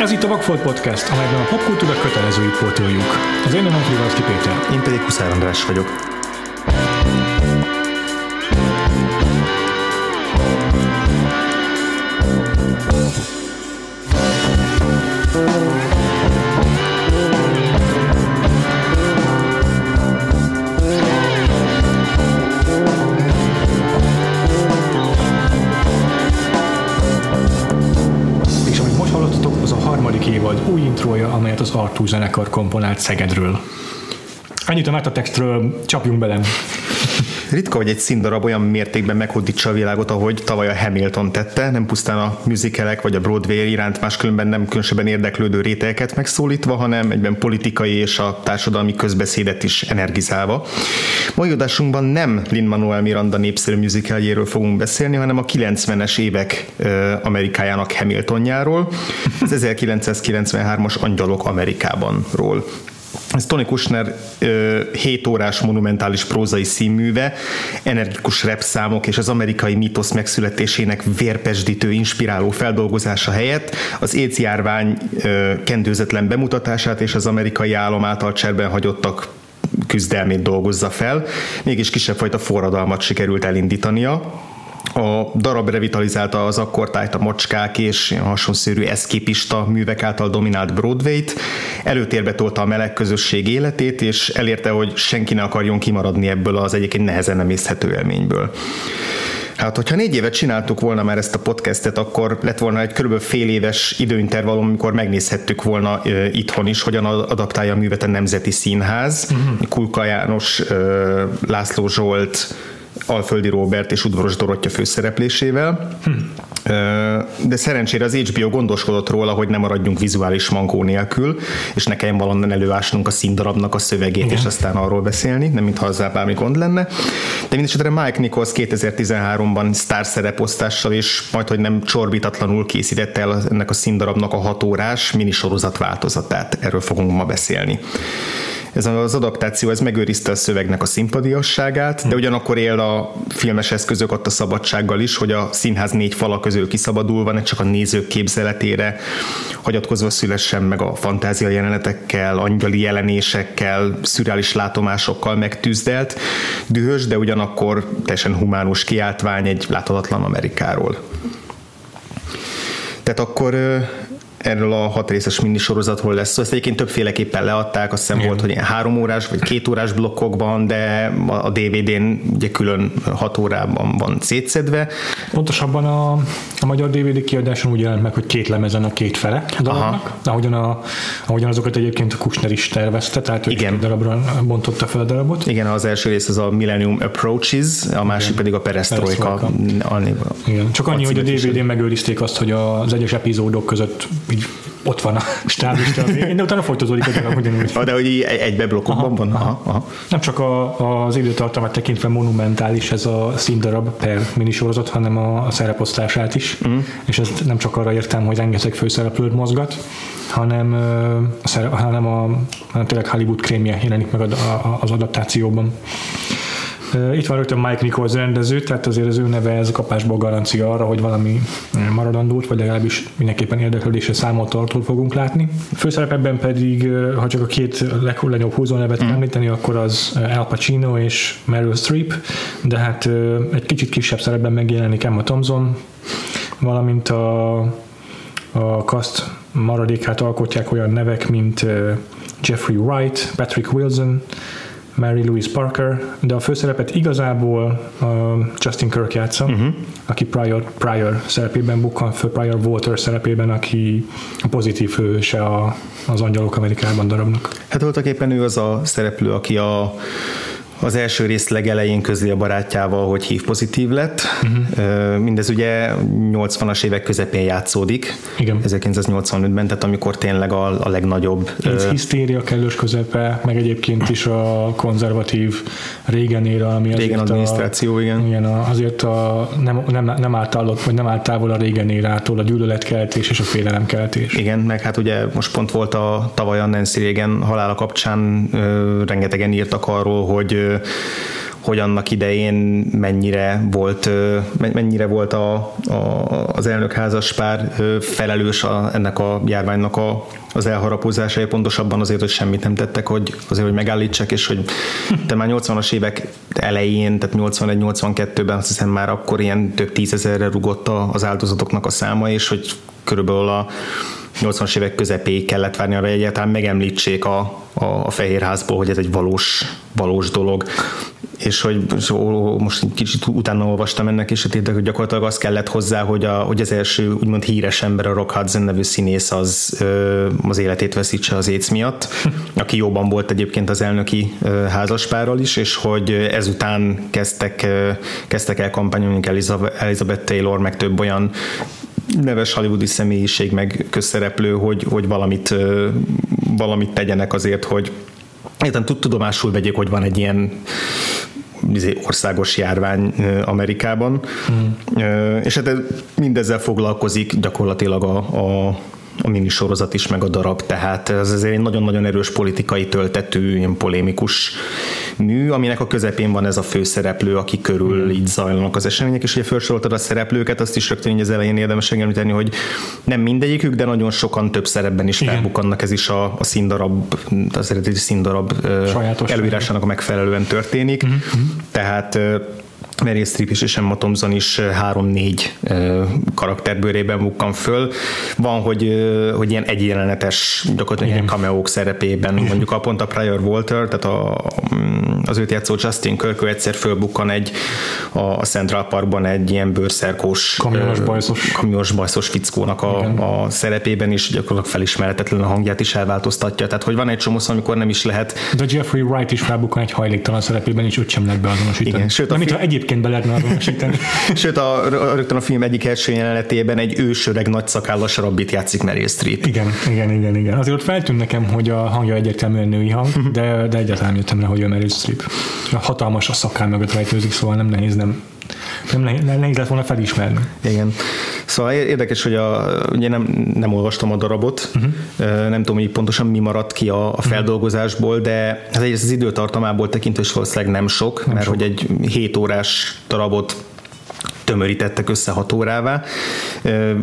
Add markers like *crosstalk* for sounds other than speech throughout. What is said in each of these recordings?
Ez itt a Vagfolt Podcast, amelyben a popkultúra kötelezőit pótoljuk. Az én nevem Frivalszki Péter. Én pedig Huszár András vagyok. Artú zenekar komponált Szegedről. Ennyit a metatextről, csapjunk bele. Ritka, hogy egy színdarab olyan mértékben meghódítsa a világot, ahogy tavaly a Hamilton tette, nem pusztán a musicalek vagy a Broadway iránt máskülönben nem különösebben érdeklődő rétegeket megszólítva, hanem egyben politikai és a társadalmi közbeszédet is energizálva. Mai adásunkban nem Lin-Manuel Miranda népszerű musicaljéről fogunk beszélni, hanem a 90-es évek Amerikájának Hamiltonjáról, az 1993-as *laughs* Angyalok Amerikában-ról. Ez Tony Kushner 7 órás monumentális prózai színműve, energikus repszámok és az amerikai mítosz megszületésének vérpesdítő, inspiráló feldolgozása helyett az AIDS járvány kendőzetlen bemutatását és az amerikai állam által cserben hagyottak küzdelmét dolgozza fel, mégis kisebb fajta forradalmat sikerült elindítania. A darab revitalizálta az akkortájt a mocskák és hasonszörű eszképista művek által dominált Broadway-t, előtérbe tolta a meleg közösség életét, és elérte, hogy senki ne akarjon kimaradni ebből az egyébként nehezen emészthető élményből. Hát, hogyha négy évet csináltuk volna már ezt a podcastet, akkor lett volna egy körülbelül fél éves időintervallum, amikor megnézhettük volna uh, itthon is, hogyan adaptálja a művet a Nemzeti Színház. Uh-huh. Kulka János, uh, László Zsolt, Alföldi Robert és Udvaros Dorottya főszereplésével. Hmm. De szerencsére az HBO gondoskodott róla, hogy nem maradjunk vizuális mankó nélkül, és ne kelljen valonnan előásnunk a színdarabnak a szövegét, Igen. és aztán arról beszélni, nem mintha azzal bármi gond lenne. De mindesetre Mike Nichols 2013-ban sztár szereposztással és majd, hogy nem csorbítatlanul készítette el ennek a színdarabnak a hatórás minisorozat változatát. Erről fogunk ma beszélni ez az adaptáció ez megőrizte a szövegnek a szimpadiasságát, de ugyanakkor él a filmes eszközök ott a szabadsággal is, hogy a színház négy fala közül kiszabadulva, ne csak a nézők képzeletére hagyatkozva szülessen meg a fantázia jelenetekkel, angyali jelenésekkel, szürreális látomásokkal megtűzdelt, dühös, de ugyanakkor teljesen humánus kiáltvány egy láthatatlan Amerikáról. Tehát akkor erről a hat részes minisorozatról lesz szó. Ezt egyébként többféleképpen leadták, azt hiszem Igen. volt, hogy három órás vagy két órás blokkokban, de a DVD-n ugye külön hat órában van szétszedve. Pontosabban a, a magyar DVD kiadáson úgy jelent meg, hogy két lemezen a két fele a darabnak, ahogyan, a, ahogyan azokat egyébként a Kushner is tervezte, tehát Igen. két darabra bontotta fel a darabot. Igen, az első rész az a Millennium Approaches, a másik Igen. pedig a Perestroika. Igen. Csak annyi, hogy a DVD-n megőrizték azt, hogy az egyes epizódok között így ott van a stáblista a végén, de utána folytatódik a darab ugyanúgy. De hogy egybe blokkokban van? Aha, aha. Nem csak a, az időtartamát tekintve monumentális ez a színdarab per minisorozat, hanem a, a szereposztását is, mm. és ezt nem csak arra értem, hogy rengeteg főszereplőt mozgat, hanem, hanem, a, hanem tényleg Hollywood krémje jelenik meg az adaptációban. Itt van rögtön Mike Nichols rendező, tehát azért az ő neve ez kapásból garancia arra, hogy valami maradandót, vagy legalábbis mindenképpen érdeklődésre számolt tartót fogunk látni. Főszerepben pedig, ha csak a két legnagyobb húzó nevet mm. említeni, akkor az Al Pacino és Meryl Streep, de hát egy kicsit kisebb szerepben megjelenik Emma Thompson, valamint a, a cast maradékát alkotják olyan nevek, mint Jeffrey Wright, Patrick Wilson, Mary Louise Parker, de a főszerepet igazából uh, Justin Kirk játsza, uh-huh. aki Prior, Prior szerepében bukkan föl, Prior Walter szerepében, aki a pozitív hőse a, az Angyalok Amerikában darabnak. Hát voltak éppen ő az a szereplő, aki a az első rész legelején közli a barátjával, hogy hív pozitív lett. Uh-huh. Mindez ugye 80-as évek közepén játszódik. Igen. 1985-ben, tehát amikor tényleg a, a legnagyobb... Ez hisztéria kellős közepe, meg egyébként is a konzervatív régen éra, ami régen adminisztráció, a, igen. igen azért a, nem, nem, nem, állt állott, vagy nem állt távol a régen érától a gyűlöletkeltés és a félelemkeltés. Igen, meg hát ugye most pont volt a tavaly a Nancy Reagan halála kapcsán ö, rengetegen írtak arról, hogy hogy annak idején mennyire volt, mennyire volt a, a, az elnök házaspár felelős a, ennek a járványnak a, az elharapozásáért, pontosabban azért, hogy semmit nem tettek, hogy azért, hogy megállítsák, és hogy te már 80-as évek elején, tehát 81-82-ben azt hiszem már akkor ilyen több tízezerre rugott az áldozatoknak a száma, és hogy körülbelül a 80-as évek közepéig kellett várni arra, hogy egyáltalán megemlítsék a, a, a Fehérházból, hogy ez egy valós, valós dolog. És hogy most egy kicsit utána olvastam ennek, és hogy gyakorlatilag az kellett hozzá, hogy, a, hogy az első úgymond híres ember, a Rock Hudson nevű színész az, az életét veszítse az AIDS miatt, *laughs* aki jóban volt egyébként az elnöki házaspárral is, és hogy ezután kezdtek, kezdtek el kampányolni Elizabeth Taylor, meg több olyan neves hollywoodi személyiség, meg közszereplő, hogy, hogy valamit, valamit tegyenek azért, hogy Értem, tudomásul vegyék, hogy van egy ilyen izé, országos járvány Amerikában, mm. és hát mindezzel foglalkozik gyakorlatilag a, a a minisorozat is, meg a darab, tehát ez azért egy nagyon-nagyon erős politikai töltetű, ilyen polémikus mű, aminek a közepén van ez a főszereplő, aki körül mm. így zajlanak az események, és ugye felsoroltad a szereplőket, azt is rögtön az elején érdemes említeni, hogy nem mindegyikük, de nagyon sokan több szerepben is felbukkannak, ez is a, a színdarab, az eredeti színdarab Sajátos előírásának megfelelően történik, mm-hmm. tehát Mary Streep is és Emma Thompson is három-négy karakterbőrében bukkan föl. Van, hogy, hogy ilyen egyjelenetes, gyakorlatilag ilyen cameók szerepében, mondjuk a pont a Prior Walter, tehát a, az őt játszó Justin Kirk, egyszer fölbukkan egy a Central Parkban egy ilyen bőrszerkós kamions bajszos, kamions bajszos fickónak a, a szerepében is gyakorlatilag felismeretetlen a hangját is elváltoztatja. Tehát, hogy van egy csomó amikor nem is lehet. De Jeffrey Wright is felbukkan egy hajléktalan szerepében, és őt sem lehet beazonosítani. Igen, sőt, a nem, film... egyébként be lehetne azonosítani. *laughs* sőt, a, rögtön a film egyik első jelenetében egy ősöreg nagy szakállas rabbit játszik Meryl Streep. Igen, igen, igen, igen. Azért ott feltűnt nekem, hogy a hangja egyértelműen női hang, de, de egyáltalán jöttem rá, hogy ő Meryl Streep. A hatalmas a szakál mögött rejtőzik, szóval nem nehéz nem nem nehéz lett volna felismerni. Igen. Szóval érdekes, hogy a, ugye nem, nem olvastam a darabot, uh-huh. nem tudom, hogy pontosan mi maradt ki a, a feldolgozásból, de ez az időtartamából tekintve is valószínűleg nem sok, nem mert sok. hogy egy 7 órás darabot tömörítettek össze hat órává.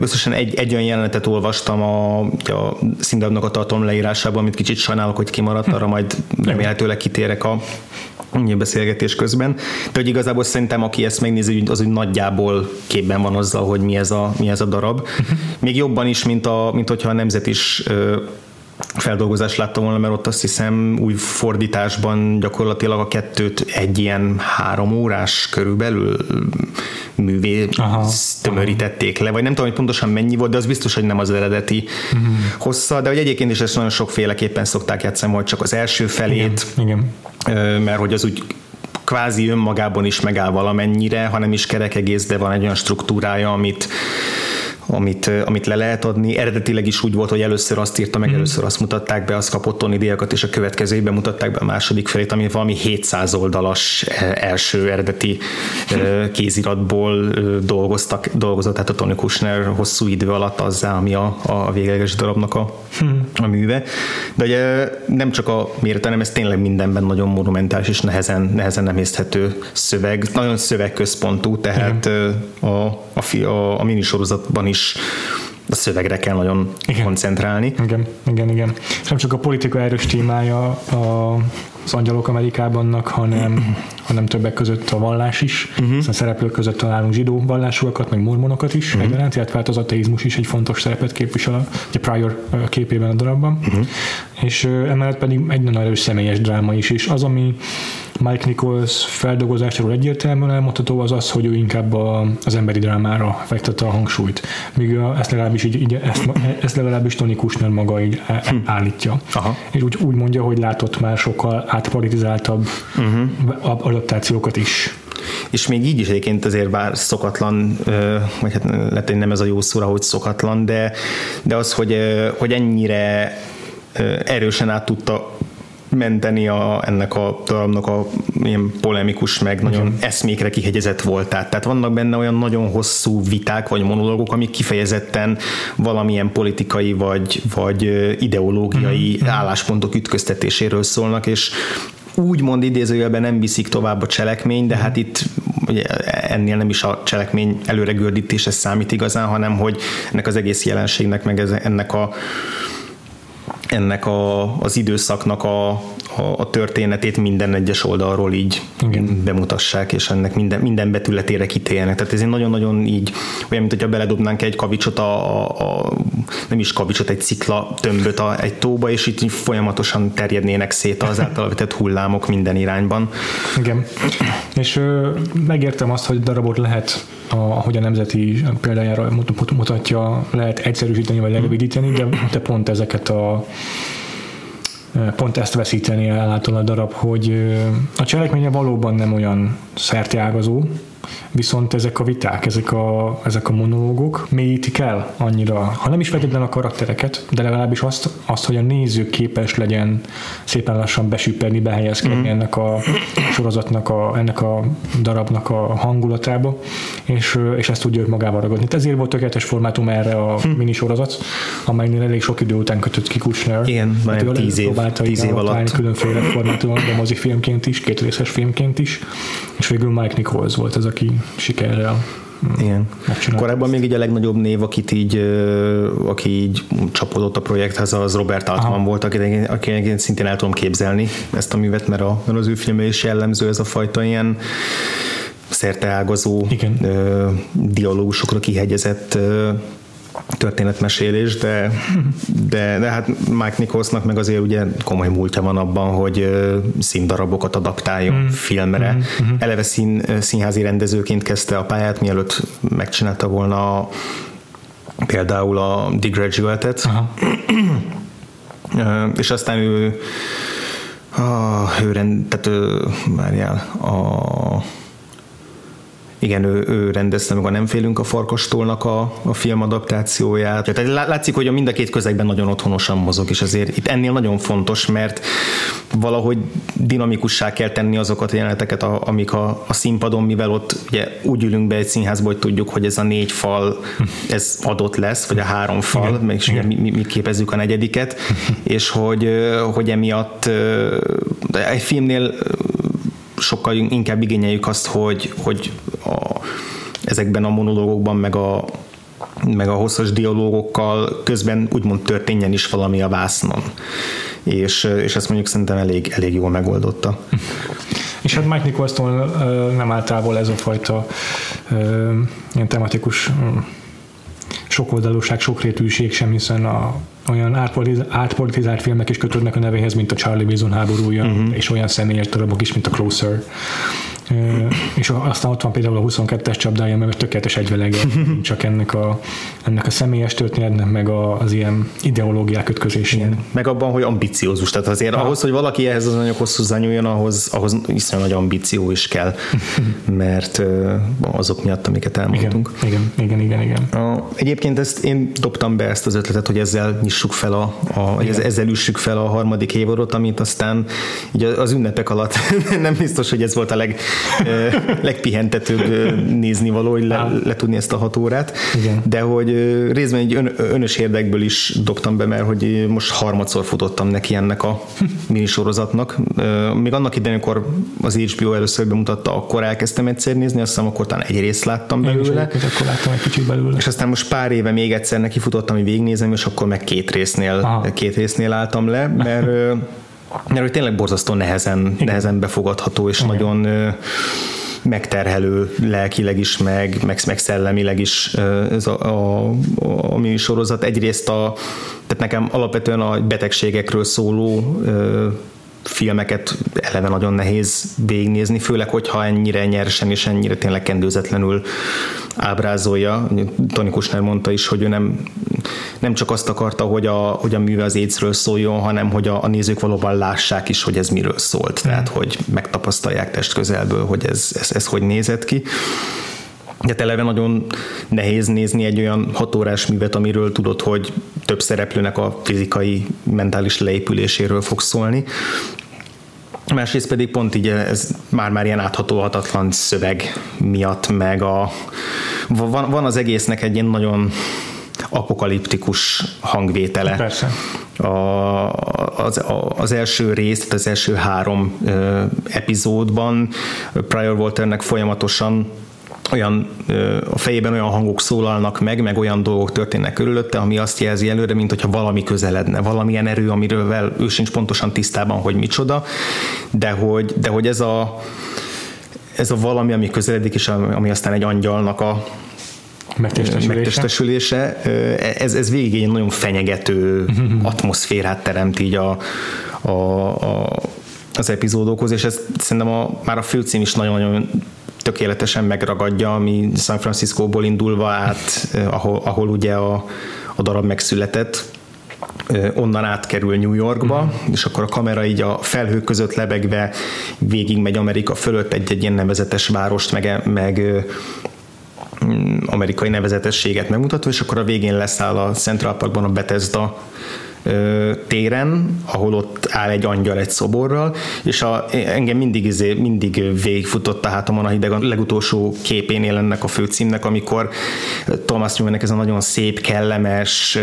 Összesen egy, egy olyan jelenetet olvastam a, a színdarabnak a tartalom leírásában, amit kicsit sajnálok, hogy kimaradt, arra majd remélhetőleg kitérek a beszélgetés közben. De hogy igazából szerintem, aki ezt megnézi, az úgy nagyjából képben van azzal, hogy mi ez a, mi ez a darab. Még jobban is, mint, a, mint hogyha a nemzet is feldolgozást láttam volna, mert ott azt hiszem új fordításban gyakorlatilag a kettőt egy ilyen három órás körülbelül művé aha, tömörítették le, vagy nem tudom, hogy pontosan mennyi volt, de az biztos, hogy nem az eredeti uh-huh. hossza, de hogy egyébként is ezt nagyon sokféleképpen szokták játszani, hogy csak az első felét, igen, igen. mert hogy az úgy kvázi önmagában is megáll valamennyire, hanem is kerek egész, de van egy olyan struktúrája, amit amit, amit le lehet adni. Eredetileg is úgy volt, hogy először azt írta meg, mm. először azt mutatták be, azt kapott Tony díjakat, és a következő évben mutatták be a második felét, ami valami 700 oldalas első eredeti kéziratból dolgoztak, dolgozott, tehát a Tony Kushner hosszú idő alatt azzá, ami a, a végleges darabnak a, mm. a műve. De ugye nem csak a mérete, hanem ez tényleg mindenben nagyon monumentális és nehezen, nehezen nem észthető szöveg, nagyon szövegközpontú, tehát mm. a, a, a, a minisorozatban is a szövegre kell nagyon igen. koncentrálni. Igen, igen, igen. És nem csak a politika erős témája a, az angyalok Amerikában, hanem, *clears throat* hanem többek között a vallás is. Uh-huh. a szereplők között találunk zsidó vallásúakat, meg mormonokat is uh-huh. egyaránt, illetve hát az ateizmus is egy fontos szerepet képvisel a, a Prior képében a darabban. Uh-huh. És emellett pedig egy nagyon erős személyes dráma is, és az, ami Mike Nichols feldolgozásáról egyértelműen elmondható az az, hogy ő inkább a, az emberi drámára fektette a hangsúlyt. Míg a, ezt legalábbis, így, így ezt, ezt legalábbis Tony Kushner maga így hm. állítja. Aha. És úgy, úgy mondja, hogy látott már sokkal átpolitizáltabb uh-huh. adaptációkat is. És még így is egyébként azért bár szokatlan, vagy hát lehet, hogy nem ez a jó szóra, hogy szokatlan, de, de az, hogy, hogy ennyire erősen át tudta menteni a, ennek a darabnak a ilyen polemikus, meg Igen. nagyon eszmékre kihegyezett voltát. Tehát vannak benne olyan nagyon hosszú viták, vagy monológok, amik kifejezetten valamilyen politikai, vagy, vagy ideológiai mm-hmm. álláspontok ütköztetéséről szólnak, és úgymond idézőjelben nem viszik tovább a cselekmény, de hát itt ugye ennél nem is a cselekmény előre gördítése számít igazán, hanem hogy ennek az egész jelenségnek, meg ennek a ennek a, az időszaknak a, a, a történetét minden egyes oldalról így Igen. bemutassák, és ennek minden, minden betületére kitéljenek. Tehát ez egy nagyon-nagyon így, olyan, mint hogyha beledobnánk egy kavicsot, a, a, a nem is kavicsot, egy cikla tömböt a, egy tóba, és itt folyamatosan terjednének szét az által vetett hullámok minden irányban. Igen. És ö, megértem azt, hogy darabot lehet a, ahogy a nemzeti példájára mutatja, lehet egyszerűsíteni vagy lerövidíteni, de, de pont ezeket a pont ezt veszíteni el a darab, hogy a cselekménye valóban nem olyan szerteágazó, viszont ezek a viták, ezek a, ezek a monológok mélyítik el annyira, ha nem is feltétlenül a karaktereket, de legalábbis azt, azt, hogy a néző képes legyen szépen lassan besüperni, behelyezkedni mm. ennek a sorozatnak, a, ennek a darabnak a hangulatába, és, és ezt tudja magával ragadni. Ezért volt tökéletes formátum erre a hm. minisorozat, amelynél elég sok idő után kötött ki Kushner. Igen, már tíz év, tíz év alatt. különféle formátumon, de mozifilmként is, két részes filmként is, és végül Mike Nichols volt ez, aki sikerrel igen. Korábban még így a legnagyobb név, akit így, aki így csapódott a projekthez, az Robert Altman Aha. volt, akit, akinek szintén el tudom képzelni ezt a művet, mert, a, mert az ő filmje is jellemző ez a fajta ilyen szerteágazó Igen. dialógusokra kihegyezett történetmesélés, de, de, de hát Mike Nicholsnak meg azért ugye komoly múltja van abban, hogy színdarabokat adaptáljon mm. filmre. Mm. Mm. Eleve szín, színházi rendezőként kezdte a pályát, mielőtt megcsinálta volna például a The Graduate-et. és aztán ő a, ő rend, tehát ő, várjál, a igen, ő, ő rendezte meg a Nem félünk a farkastólnak a, a filmadaptációját. Tehát látszik, hogy a mind a két közegben nagyon otthonosan mozog, és azért itt ennél nagyon fontos, mert valahogy dinamikussá kell tenni azokat a jeleneteket, amik a, a színpadon, mivel ott ugye úgy ülünk be egy színházba, hogy tudjuk, hogy ez a négy fal, ez adott lesz, vagy a három fal, meg mi, mi, mi képezzük a negyediket, és hogy, hogy emiatt egy filmnél sokkal inkább igényeljük azt, hogy, hogy a, ezekben a monológokban, meg a, meg a hosszas dialógokkal közben úgymond történjen is valami a vásznon. És, és ezt mondjuk szerintem elég, elég jól megoldotta. És hát Mike Nicholson nem áll távol ez a fajta ilyen tematikus sokoldalúság, sokrétűség sem, hiszen a, olyan átpolitizált filmek is kötődnek a nevéhez, mint a Charlie Wilson háborúja, uh-huh. és olyan személyes darabok is, mint a Closer és aztán ott van például a 22-es csapdája, mert tökéletes egyvelege, *laughs* csak ennek a, ennek a személyes történetnek, meg az ilyen ideológiák ütközésén. Meg abban, hogy ambiciózus, tehát azért ha. ahhoz, hogy valaki ehhez az anyaghoz hozzányúljon, ahhoz, ahhoz iszonyú nagy ambíció is kell, *laughs* mert azok miatt, amiket elmondtunk. Igen, igen, igen, igen. igen. A, egyébként ezt én dobtam be ezt az ötletet, hogy ezzel nyissuk fel a, a ezzel üssük fel a harmadik évadot, amit aztán így az ünnepek alatt *laughs* nem biztos, hogy ez volt a leg, legpihentetőbb nézni való, hogy le, le tudni ezt a hat órát. Igen. De hogy részben egy ön, önös érdekből is dobtam be, mert hogy most harmadszor futottam neki ennek a minisorozatnak. Még annak idején, amikor az HBO először bemutatta, akkor elkezdtem egyszer nézni, azt hiszem akkor talán egy részt láttam belőle. akkor láttam egy kicsit belőle. És aztán most pár éve még egyszer neki futottam, hogy végignézem, és akkor meg két résznél, Aha. két résznél álltam le, mert mert hogy tényleg borzasztó nehezen, nehezen befogadható, és Igen. nagyon megterhelő lelkileg is, meg, meg, meg szellemileg is ez a, a, a, a sorozat. Egyrészt a, tehát nekem alapvetően a betegségekről szóló filmeket eleve nagyon nehéz végignézni, főleg, hogyha ennyire nyersen és ennyire tényleg kendőzetlenül ábrázolja. Tony Kushner mondta is, hogy ő nem, nem csak azt akarta, hogy a, hogy a műve az AIDS-ről szóljon, hanem hogy a, a nézők valóban lássák is, hogy ez miről szólt. Mm. Tehát, hogy megtapasztalják test közelből, hogy ez, ez, ez hogy nézett ki. De eleve nagyon nehéz nézni egy olyan hatórás művet, amiről tudod, hogy több szereplőnek a fizikai, mentális leépüléséről fog szólni. Másrészt pedig pont így ez már-már ilyen áthatóhatatlan szöveg miatt, meg a, van, van az egésznek egy ilyen nagyon apokaliptikus hangvétele. Persze. A, az, a, az első rész, az első három ö, epizódban Prior Walternek folyamatosan olyan a fejében olyan hangok szólalnak meg, meg olyan dolgok történnek körülötte, ami azt jelzi előre, mint hogyha valami közeledne, valamilyen erő, amiről ő sincs pontosan tisztában, hogy micsoda, de hogy, de hogy ez a ez a valami, ami közeledik, és ami aztán egy angyalnak a megtestesülése. megtestesülése ez, ez végig egy nagyon fenyegető *laughs* atmoszférát teremt így a, a, a, az epizódokhoz, és ez szerintem a, már a főcím is nagyon-nagyon tökéletesen megragadja, ami San Franciscóból indulva át, ahol, ahol ugye a, a darab megszületett, onnan átkerül New Yorkba, mm. és akkor a kamera így a felhők között lebegve végig megy Amerika fölött egy-egy ilyen nevezetes várost, meg, meg amerikai nevezetességet megmutatva, és akkor a végén leszáll a Central Parkban a Bethesda téren, ahol ott áll egy angyal egy szoborral, és a, engem mindig, izé, mindig végigfutott a hátamon a hideg a legutolsó képénél ennek a főcímnek, amikor Thomas Newmannek ez a nagyon szép, kellemes,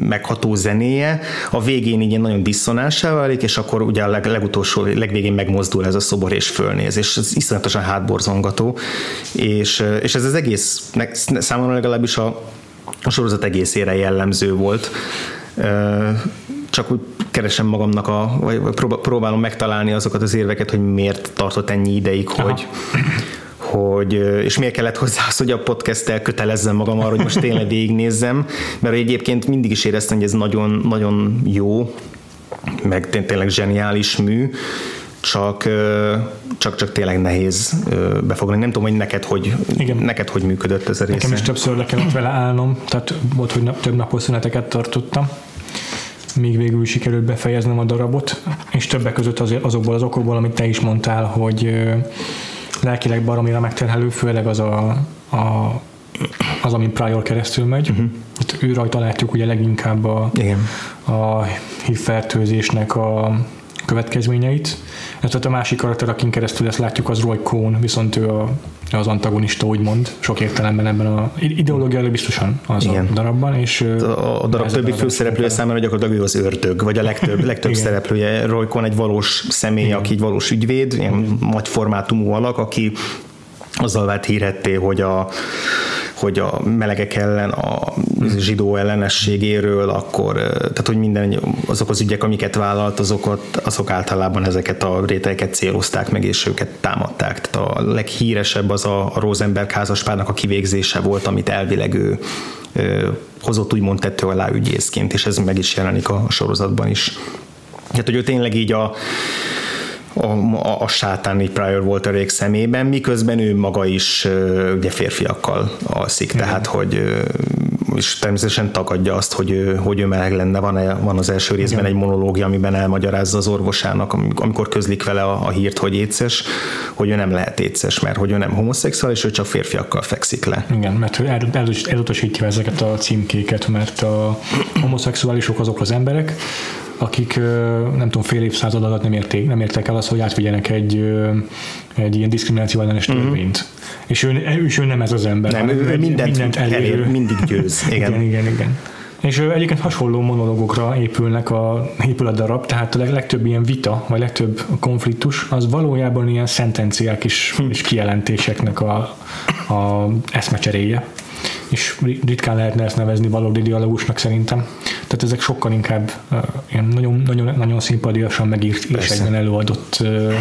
megható zenéje, a végén így nagyon diszonássá válik, és akkor ugye a leg, legutolsó, legvégén megmozdul ez a szobor és fölnéz, és ez iszonyatosan hátborzongató, és, és ez az egész, számomra legalábbis a, a sorozat egészére jellemző volt. Csak úgy keresem magamnak, a, vagy próbálom megtalálni azokat az érveket, hogy miért tartott ennyi ideig, Aha. hogy hogy, és miért kellett hozzá az, hogy a podcast-tel kötelezzem magam arra, hogy most tényleg végignézzem, mert egyébként mindig is éreztem, hogy ez nagyon, nagyon jó, meg tényleg zseniális mű, csak, csak, csak tényleg nehéz befogni. Nem tudom, hogy neked hogy, Igen. neked hogy működött ez a része. Nekem is többször le kellett vele állnom, tehát volt, hogy több napos szüneteket tartottam, még végül sikerült befejeznem a darabot, és többek között azért azokból az okokból, amit te is mondtál, hogy lelkileg baromira megterhelő, főleg az a, a az, ami Prior keresztül megy. Uh-huh. Hát ő rajta látjuk ugye leginkább a, Igen. a hívfertőzésnek a következményeit. Tehát a másik karakter, akin keresztül ezt látjuk, az Roy Cohn, viszont ő a, az antagonista, úgymond, sok értelemben ebben a ideológiai biztosan az Igen. a darabban. És a, a darab többi főszereplője számára gyakorlatilag ő az ördög, vagy a legtöbb, *laughs* legtöbb szereplője. Roy Cohn egy valós személy, Igen. aki egy valós ügyvéd, ilyen nagy formátumú alak, aki azzal vált hírhetté, hogy a hogy a melegek ellen, a zsidó ellenességéről, akkor tehát, hogy minden azok az ügyek, amiket vállalt, azokat, azok általában ezeket a rétegeket célozták meg, és őket támadták. Tehát a leghíresebb az a, a Rosenberg házaspárnak a kivégzése volt, amit elvileg ő, hozott úgymond tettő alá ügyészként, és ez meg is jelenik a sorozatban is. Tehát, hogy ő tényleg így a a, a, a sátáni Prior volt a rég szemében, miközben ő maga is ugye férfiakkal alszik, Igen. tehát hogy és természetesen tagadja azt, hogy ő, hogy ő meleg lenne. Van, van az első részben Igen. egy monológia, amiben elmagyarázza az orvosának, amikor közlik vele a, a hírt, hogy éces, hogy ő nem lehet éces, mert hogy ő nem homoszexuális, ő csak férfiakkal fekszik le. Igen, mert ő el, el, elutasítja ezeket a címkéket, mert a homoszexuálisok azok az emberek, akik nem tudom, fél évszázad alatt nem érték, nem értek el azt, hogy átvigyenek egy, egy ilyen diszkrimináció ellenes mhm. törvényt. Mm-hmm. És ő, és ő nem ez az ember. Nem, ő mindent, mindent elér, elér, mindig győz. *laughs* Igen, igen, igen. igen. És egyébként hasonló monológokra épülnek a, épül a darab, tehát a legtöbb ilyen vita, vagy legtöbb konfliktus, az valójában ilyen szentenciák is, hm. és kijelentéseknek a, a eszmecseréje és ritkán lehetne ezt nevezni valódi dialógusnak szerintem. Tehát ezek sokkal inkább ilyen nagyon, nagyon, nagyon szimpadiasan megírt írságban előadott uh,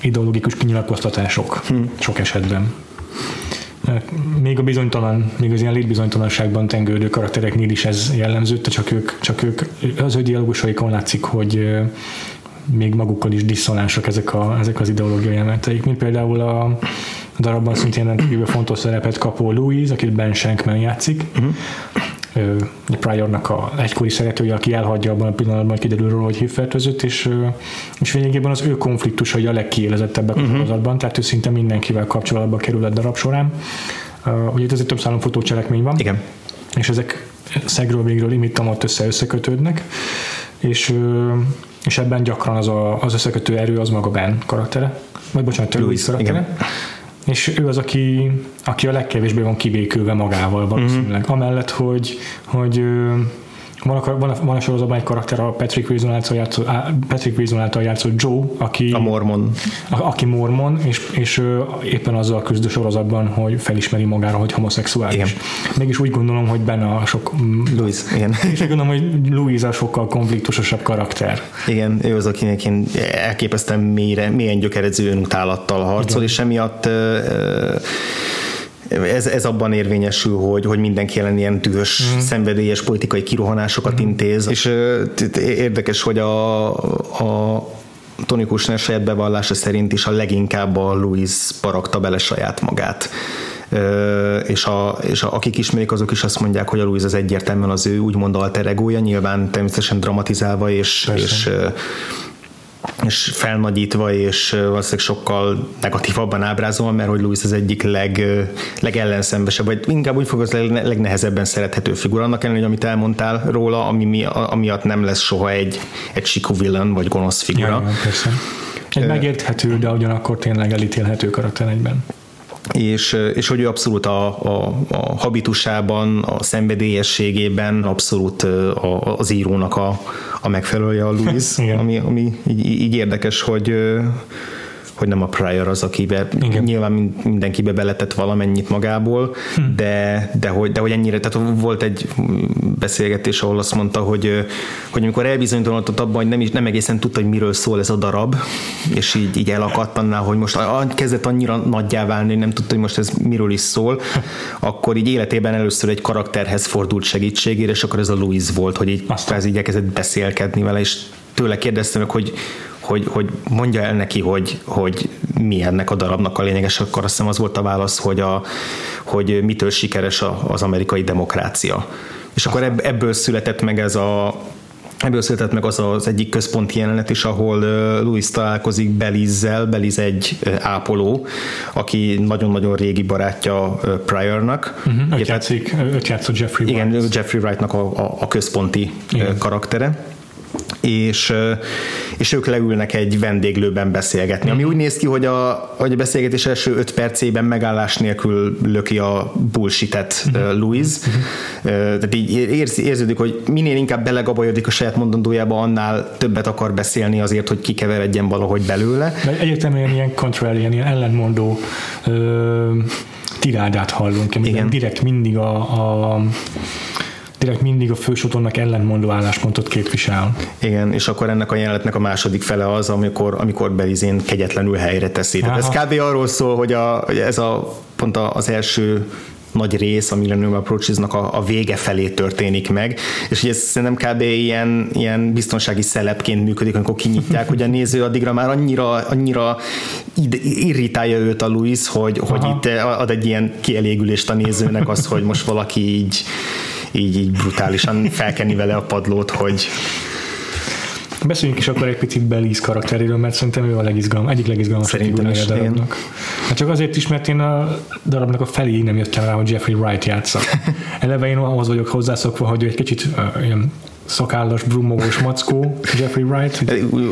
ideológikus kinyilatkoztatások hm. sok esetben. Még a bizonytalan, még az ilyen létbizonytalanságban tengődő karaktereknél is ez jellemző, csak ők, csak ők az ő dialógusaikon látszik, hogy még magukkal is diszonánsak ezek, a, ezek az ideológiai elementeik, mint például a, a darabban szintén rendkívül fontos szerepet kapó Louise, akit Ben Shankman játszik, uh-huh. a Priornak a egykori szeretője, aki elhagyja abban a pillanatban, kiderül róla, hogy hívfertőzött, és, és végében az ő konfliktusai a legkiélezettebbek uh-huh. a mhm. sorozatban, tehát ő szinte mindenkivel kapcsolatba kerül a darab során. Ugye itt azért több szálon cselekmény van. Igen. És ezek szegről végről imittamot össze összekötődnek, és, és ebben gyakran az, a, az összekötő erő az maga Ben karaktere, vagy bocsánat, Louis karaktere. Igen és ő az, aki, aki a legkevésbé van kivékülve magával valószínűleg. Mm-hmm. Amellett, hogy, hogy van a, van, a, van a sorozatban egy karakter, a Patrick Wilson által játszott, Patrick Wilson által játszott Joe, aki a mormon. A, aki mormon, és, és éppen azzal küzd a sorozatban, hogy felismeri magára, hogy homoszexuális. Igen. Mégis úgy gondolom, hogy benne a sok... Louis, igen. És *laughs* úgy gondolom, hogy Louis a sokkal konfliktusosabb karakter. Igen, ő az, akinek én elképesztően mélyre, mélyen gyökeredző önutálattal harcol, igen. és emiatt uh, ez, ez abban érvényesül, hogy, hogy mindenki ellen ilyen dühös, mm. szenvedélyes politikai kirohanásokat mm. intéz. És érdekes, hogy a, a Tony Kushner saját bevallása szerint is a leginkább a Louis barakta bele saját magát. és, a, és a, akik ismerik, azok is azt mondják, hogy a Louis az egyértelműen az ő úgymond alter egója, nyilván természetesen dramatizálva és, és és felnagyítva, és valószínűleg sokkal negatívabban ábrázolva, mert hogy Louis az egyik leg, legellenszenvesebb, vagy inkább úgy fog az legnehezebben szerethető figura, annak ellenére, hogy amit elmondtál róla, ami mi, amiatt nem lesz soha egy, egy siku villain, vagy gonosz figura. Ja, ja, persze. Egy megérthető, de ugyanakkor tényleg elítélhető karakter egyben és, és hogy ő abszolút a, a, a habitusában, a szenvedélyességében abszolút a, az írónak a, a megfelelője a Louis, ami, ami így, így érdekes, hogy hogy nem a Pryor az, akibe Igen. nyilván mindenkibe beletett valamennyit magából, hm. de, de, hogy, de hogy ennyire, tehát volt egy beszélgetés, ahol azt mondta, hogy, hogy amikor elbizonytalanodott abban, hogy nem, is, nem egészen tudta, hogy miről szól ez a darab, és így, így elakadt annál, hogy most kezdett annyira nagyjá válni, hogy nem tudta, hogy most ez miről is szól, akkor így életében először egy karakterhez fordult segítségére, és akkor ez a Louis volt, hogy így, Aztán. így elkezdett beszélkedni vele, és tőle kérdeztem hogy hogy, hogy mondja el neki, hogy, hogy mi ennek a darabnak a lényeges, akkor azt hiszem az volt a válasz, hogy, a, hogy mitől sikeres az amerikai demokrácia. És akkor ebből született meg ez a, Ebből született meg az az egyik központi jelenet is, ahol Louis találkozik Belizzel, Beliz egy ápoló, aki nagyon-nagyon régi barátja Pryornak. Uh-huh, őt, játszik, őt játszott Jeffrey Wright. Igen, Jeffrey Wrightnak a, a, a központi Igen. karaktere és, és ők leülnek egy vendéglőben beszélgetni, ami úgy néz ki, hogy a, hogy a beszélgetés első öt percében megállás nélkül löki a bullshitet uh, Louis. Tehát így érz, érződik, hogy minél inkább belegabajodik a saját mondandójába, annál többet akar beszélni azért, hogy kikeveredjen valahogy belőle. De egyértelműen ilyen contrarian, ilyen ellenmondó ö, tirádát hallunk, Igen. direkt mindig a, a direkt mindig a fősotonnak ellentmondó álláspontot képvisel. Igen, és akkor ennek a jelenetnek a második fele az, amikor, amikor Belizén kegyetlenül helyre teszi. Tehát ez kb. arról szól, hogy, a, hogy ez a pont az első nagy rész a Millennium approaches a, a vége felé történik meg, és ugye ez szerintem kb. ilyen, ilyen biztonsági szelepként működik, amikor kinyitják, hogy a néző addigra már annyira, annyira irritálja őt a Louis, hogy, hogy itt ad egy ilyen kielégülést a nézőnek az, hogy most valaki így így, így brutálisan felkenni vele a padlót, hogy Beszéljünk is akkor egy picit Belize karakteréről, mert szerintem ő a legizgalmas, egyik legizgalmasabb figurája a darabnak. Hát csak azért is, mert én a darabnak a feléig nem jöttem rá, hogy Jeffrey Wright játsza. *laughs* Eleve én ahhoz vagyok hozzászokva, hogy ő egy kicsit uh, ilyen szakállas, brumogós mackó, Jeffrey Wright.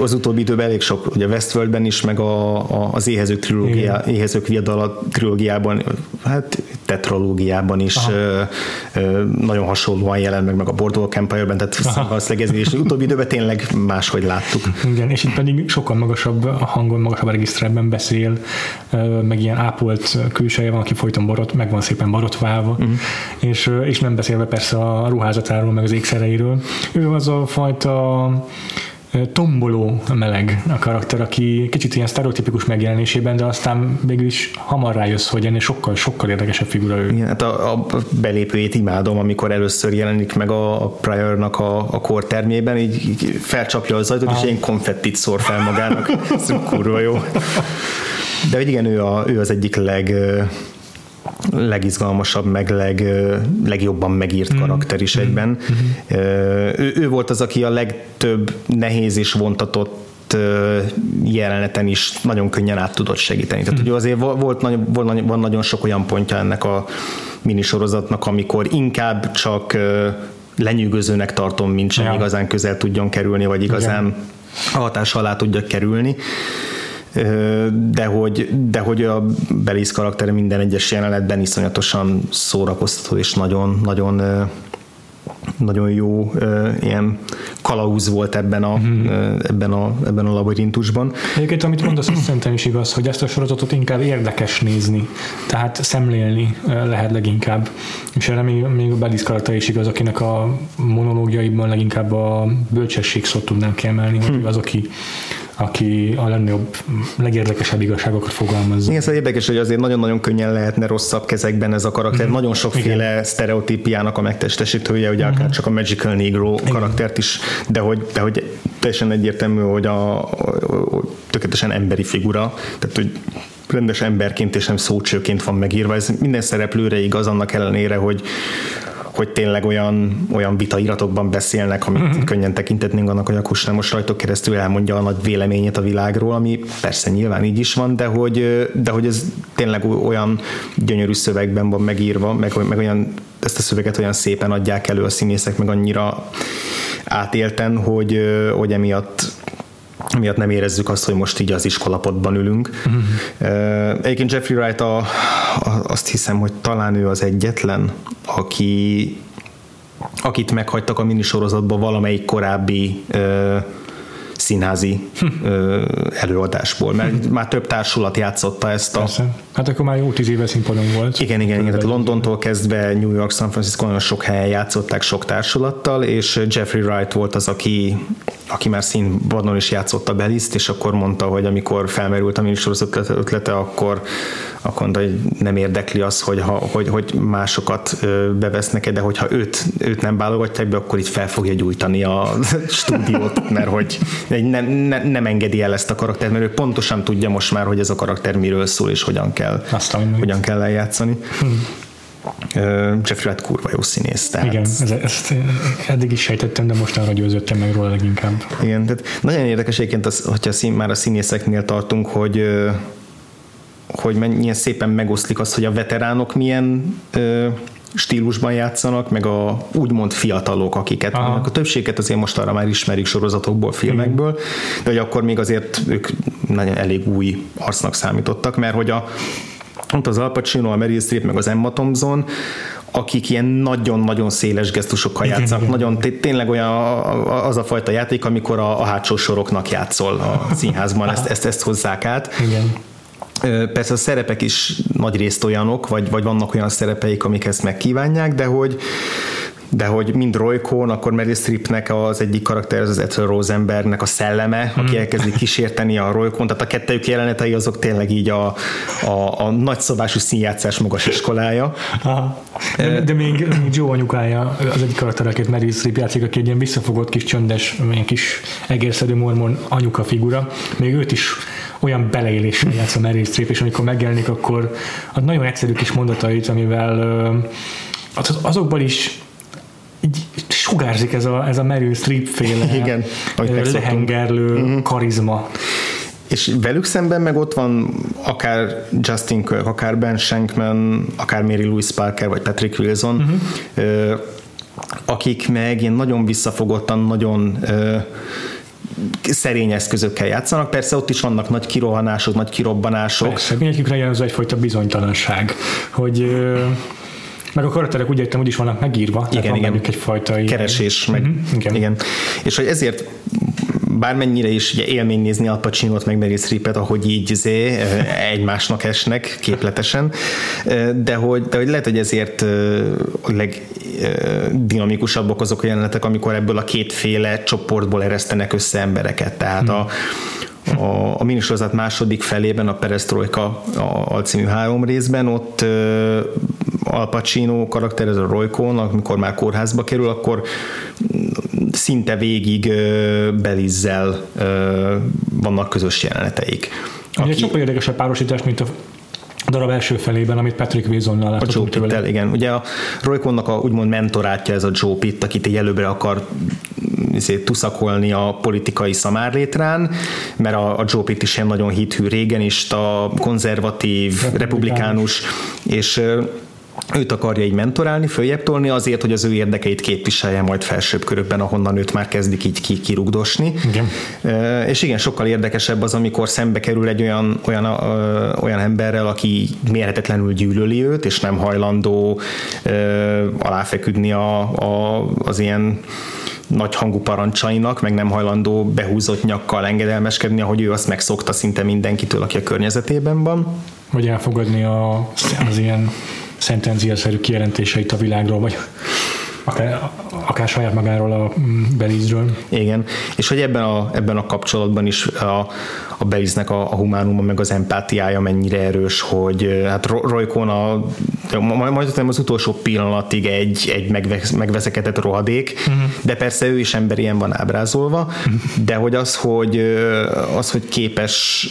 Az utóbbi időben elég sok, ugye Westworldben is, meg a, a, az éhezők, trilógiá, éhezők viadala trilógiában, hát tetralógiában is ö, ö, nagyon hasonlóan jelent meg, meg a Boardwalk Empire-ben, tehát valószínűleg és utóbbi időben tényleg máshogy láttuk. Igen, és itt pedig sokkal magasabb hangon, magasabb regisztrálban beszél, meg ilyen ápolt külseje van, aki folyton borot, meg van szépen borotválva, uh-huh. és, és nem beszélve persze a ruházatáról, meg az ékszereiről, ő az a fajta tomboló meleg a karakter, aki kicsit ilyen sztereotipikus megjelenésében, de aztán végül is hamar rájössz, hogy ennél sokkal, sokkal érdekesebb figura ő. Igen, hát a, a belépőjét imádom, amikor először jelenik meg a, a Priornak a, a kortermében, így, így felcsapja az ajtót, és ilyen konfettit szór fel magának. Ez kurva jó. *laughs* De igen, ő, a, ő az egyik leg legizgalmasabb, meg leg, legjobban megírt mm. karakter is egyben. Mm-hmm. Ő, ő volt az, aki a legtöbb nehéz és vontatott jeleneten is nagyon könnyen át tudott segíteni. Tehát mm. ugye azért volt, volt, volt, van nagyon sok olyan pontja ennek a minisorozatnak, amikor inkább csak lenyűgözőnek tartom, mint sem ja. igazán közel tudjon kerülni, vagy igazán Igen. a hatás alá tudja kerülni de hogy, de hogy a Belis karakter minden egyes jelenetben iszonyatosan szórakoztató és nagyon, nagyon nagyon jó ilyen kalauz volt ebben a, mm-hmm. ebben a, ebben a labirintusban. Egyébként, amit mondasz, azt szerintem is igaz, hogy ezt a sorozatot inkább érdekes nézni, tehát szemlélni lehet leginkább. És erre még, még a Belis karakter is igaz, akinek a monológiaiban leginkább a bölcsesség szót tudnám kiemelni, hogy hm. az, aki aki a legnagyobb, legérdekesebb igazságokat fogalmazza. Igen, szóval érdekes, hogy azért nagyon-nagyon könnyen lehetne rosszabb kezekben ez a karakter. Mm. Nagyon sokféle Igen. sztereotípiának a megtestesítője, ugye mm. akár csak a Magical Negro Igen. karaktert is, de hogy, de hogy teljesen egyértelmű, hogy a, a, a tökéletesen emberi figura, tehát hogy rendes emberként és nem szócsőként van megírva. Ez minden szereplőre igaz annak ellenére, hogy hogy tényleg olyan, olyan vitairatokban beszélnek, amit uh-huh. könnyen tekintetnénk annak, hogy a Kusna most rajtok keresztül elmondja a nagy véleményét a világról, ami persze nyilván így is van, de hogy, de hogy ez tényleg olyan gyönyörű szövegben van megírva, meg, meg olyan ezt a szöveget olyan szépen adják elő a színészek, meg annyira átélten, hogy, hogy emiatt miatt nem érezzük azt, hogy most így az iskolapotban ülünk. Uh-huh. Egyébként Jeffrey Wright a, a, azt hiszem, hogy talán ő az egyetlen, aki akit meghagytak a minisorozatban valamelyik korábbi uh, színházi ö, előadásból, mert már több társulat játszotta ezt a... Persze. Hát akkor már jó tíz éve színpadon volt. Igen, igen, igen. Tehát Londontól kezdve New York, San Francisco nagyon sok helyen játszották sok társulattal, és Jeffrey Wright volt az, aki, aki már színpadon is játszotta Beliszt, és akkor mondta, hogy amikor felmerült a minisorozat ötlete, akkor akkor mondta, hogy nem érdekli az, hogy, ha, hogy, hogy másokat bevesznek de hogyha őt, őt nem válogatják be, akkor itt fel fogja gyújtani a *laughs* stúdiót, mert hogy nem, nem, nem engedi el ezt a karaktert, mert ő pontosan tudja most már, hogy ez a karakter miről szól, és hogyan kell, Aztán, hogyan kell eljátszani. Hmm. Jeffrey Wright kurva jó színész. Tehát... Igen, ezt, ezt eddig is sejtettem, de mostanra győződtem meg róla leginkább. Igen, tehát nagyon érdekes egyébként, az, hogyha szín, már a színészeknél tartunk, hogy hogy mennyien szépen megoszlik az, hogy a veteránok milyen ö, stílusban játszanak, meg a úgymond fiatalok, akiket Aha. a többséget azért most arra már ismerik sorozatokból, filmekből, de hogy akkor még azért ők nagyon elég új arcnak számítottak, mert hogy a ott az Al Pacino, a Meryl Streep, meg az Emma Thompson, akik ilyen nagyon-nagyon széles gesztusokkal játszanak. Igen, nagyon tényleg olyan az a fajta játék, amikor a, a hátsó soroknak játszol a színházban, ezt, ezt, ezt hozzák át. Igen Persze a szerepek is nagy részt olyanok, vagy, vagy vannak olyan szerepeik, amik ezt megkívánják, de hogy de hogy mind Roy Cohn, akkor Meryl Streepnek az egyik karakter, az Ethel Rosenbergnek a szelleme, aki elkezdi kísérteni a Roy Cohn, tehát a kettőjük jelenetei azok tényleg így a, a, a nagyszobású színjátszás magas iskolája. Aha. De, de még, még Joe anyukája, az egyik karakter, akit Meryl Streep játszik, aki egy ilyen visszafogott kis csöndes, ilyen kis egérszedő mormon anyuka figura, még őt is olyan beleéléssel játsz a Meryl Streep, és amikor megjelenik, akkor a nagyon egyszerű kis mondatait, amivel az, azokból is így sugárzik ez a, ez a Meryl Streep féle *laughs* Igen, lehengerlő uh-huh. karizma. És velük szemben meg ott van akár Justin Kirk, akár Ben Shankman, akár Mary Louise Parker, vagy Patrick Wilson, uh-huh. akik meg ilyen nagyon visszafogottan, nagyon szerény eszközökkel játszanak. Persze ott is vannak nagy kirohanások, nagy kirobbanások. Persze, mindegyikükre jellemző egyfajta bizonytalanság, hogy meg a karakterek úgy értem, hogy is vannak megírva, igen, van igen. egyfajta keresés, meg, uh-huh, igen. igen. És hogy ezért bármennyire is ugye élmény nézni Al Pacino-t meg Meryl Streepet, ahogy így zé, egymásnak esnek képletesen, de hogy, de hogy lehet, hogy ezért a legdinamikusabbak azok a jelenetek, amikor ebből a kétféle csoportból eresztenek össze embereket. Tehát a, a, a minisorozat második felében, a Perestroika alcímű három részben, ott Al Pacino karakter, ez a Roy Cohn, amikor már kórházba kerül, akkor szinte végig Belizzel vannak közös jeleneteik. Aki... Egy sokkal érdekesebb párosítás, mint a darab első felében, amit Patrick Wilsonnal láthatunk A Joe Pittel, igen. Ugye a Roy Cohn-nak a úgymond mentorátja ez a Joe Pitt, akit egy előbbre akar izé, tuszakolni a politikai szamárlétrán, mert a, a Joe Pitt is ilyen nagyon hithű régenista, konzervatív, republikánus, republikánus és őt akarja így mentorálni, följebb tolni azért, hogy az ő érdekeit képviselje majd felsőbb körökben, ahonnan őt már kezdik így kirugdosni. Igen. És igen, sokkal érdekesebb az, amikor szembe kerül egy olyan, olyan, olyan emberrel, aki mérhetetlenül gyűlöli őt, és nem hajlandó aláfeküdni a, a, az ilyen nagy hangú parancsainak, meg nem hajlandó behúzott nyakkal engedelmeskedni, ahogy ő azt megszokta szinte mindenkitől, aki a környezetében van. Vagy elfogadni a, az ilyen szentenciaszerű kijelentéseit a világról, vagy akár, akár saját magáról a Belizről. Igen, és hogy ebben a, ebben a kapcsolatban is a, a Beliznek a, a humánuma meg az empátiája mennyire erős, hogy hát Rojkon a majd az utolsó pillanatig egy, egy megveszekedett rohadék, uh-huh. de persze ő is ilyen van ábrázolva, uh-huh. de hogy az, hogy az, hogy képes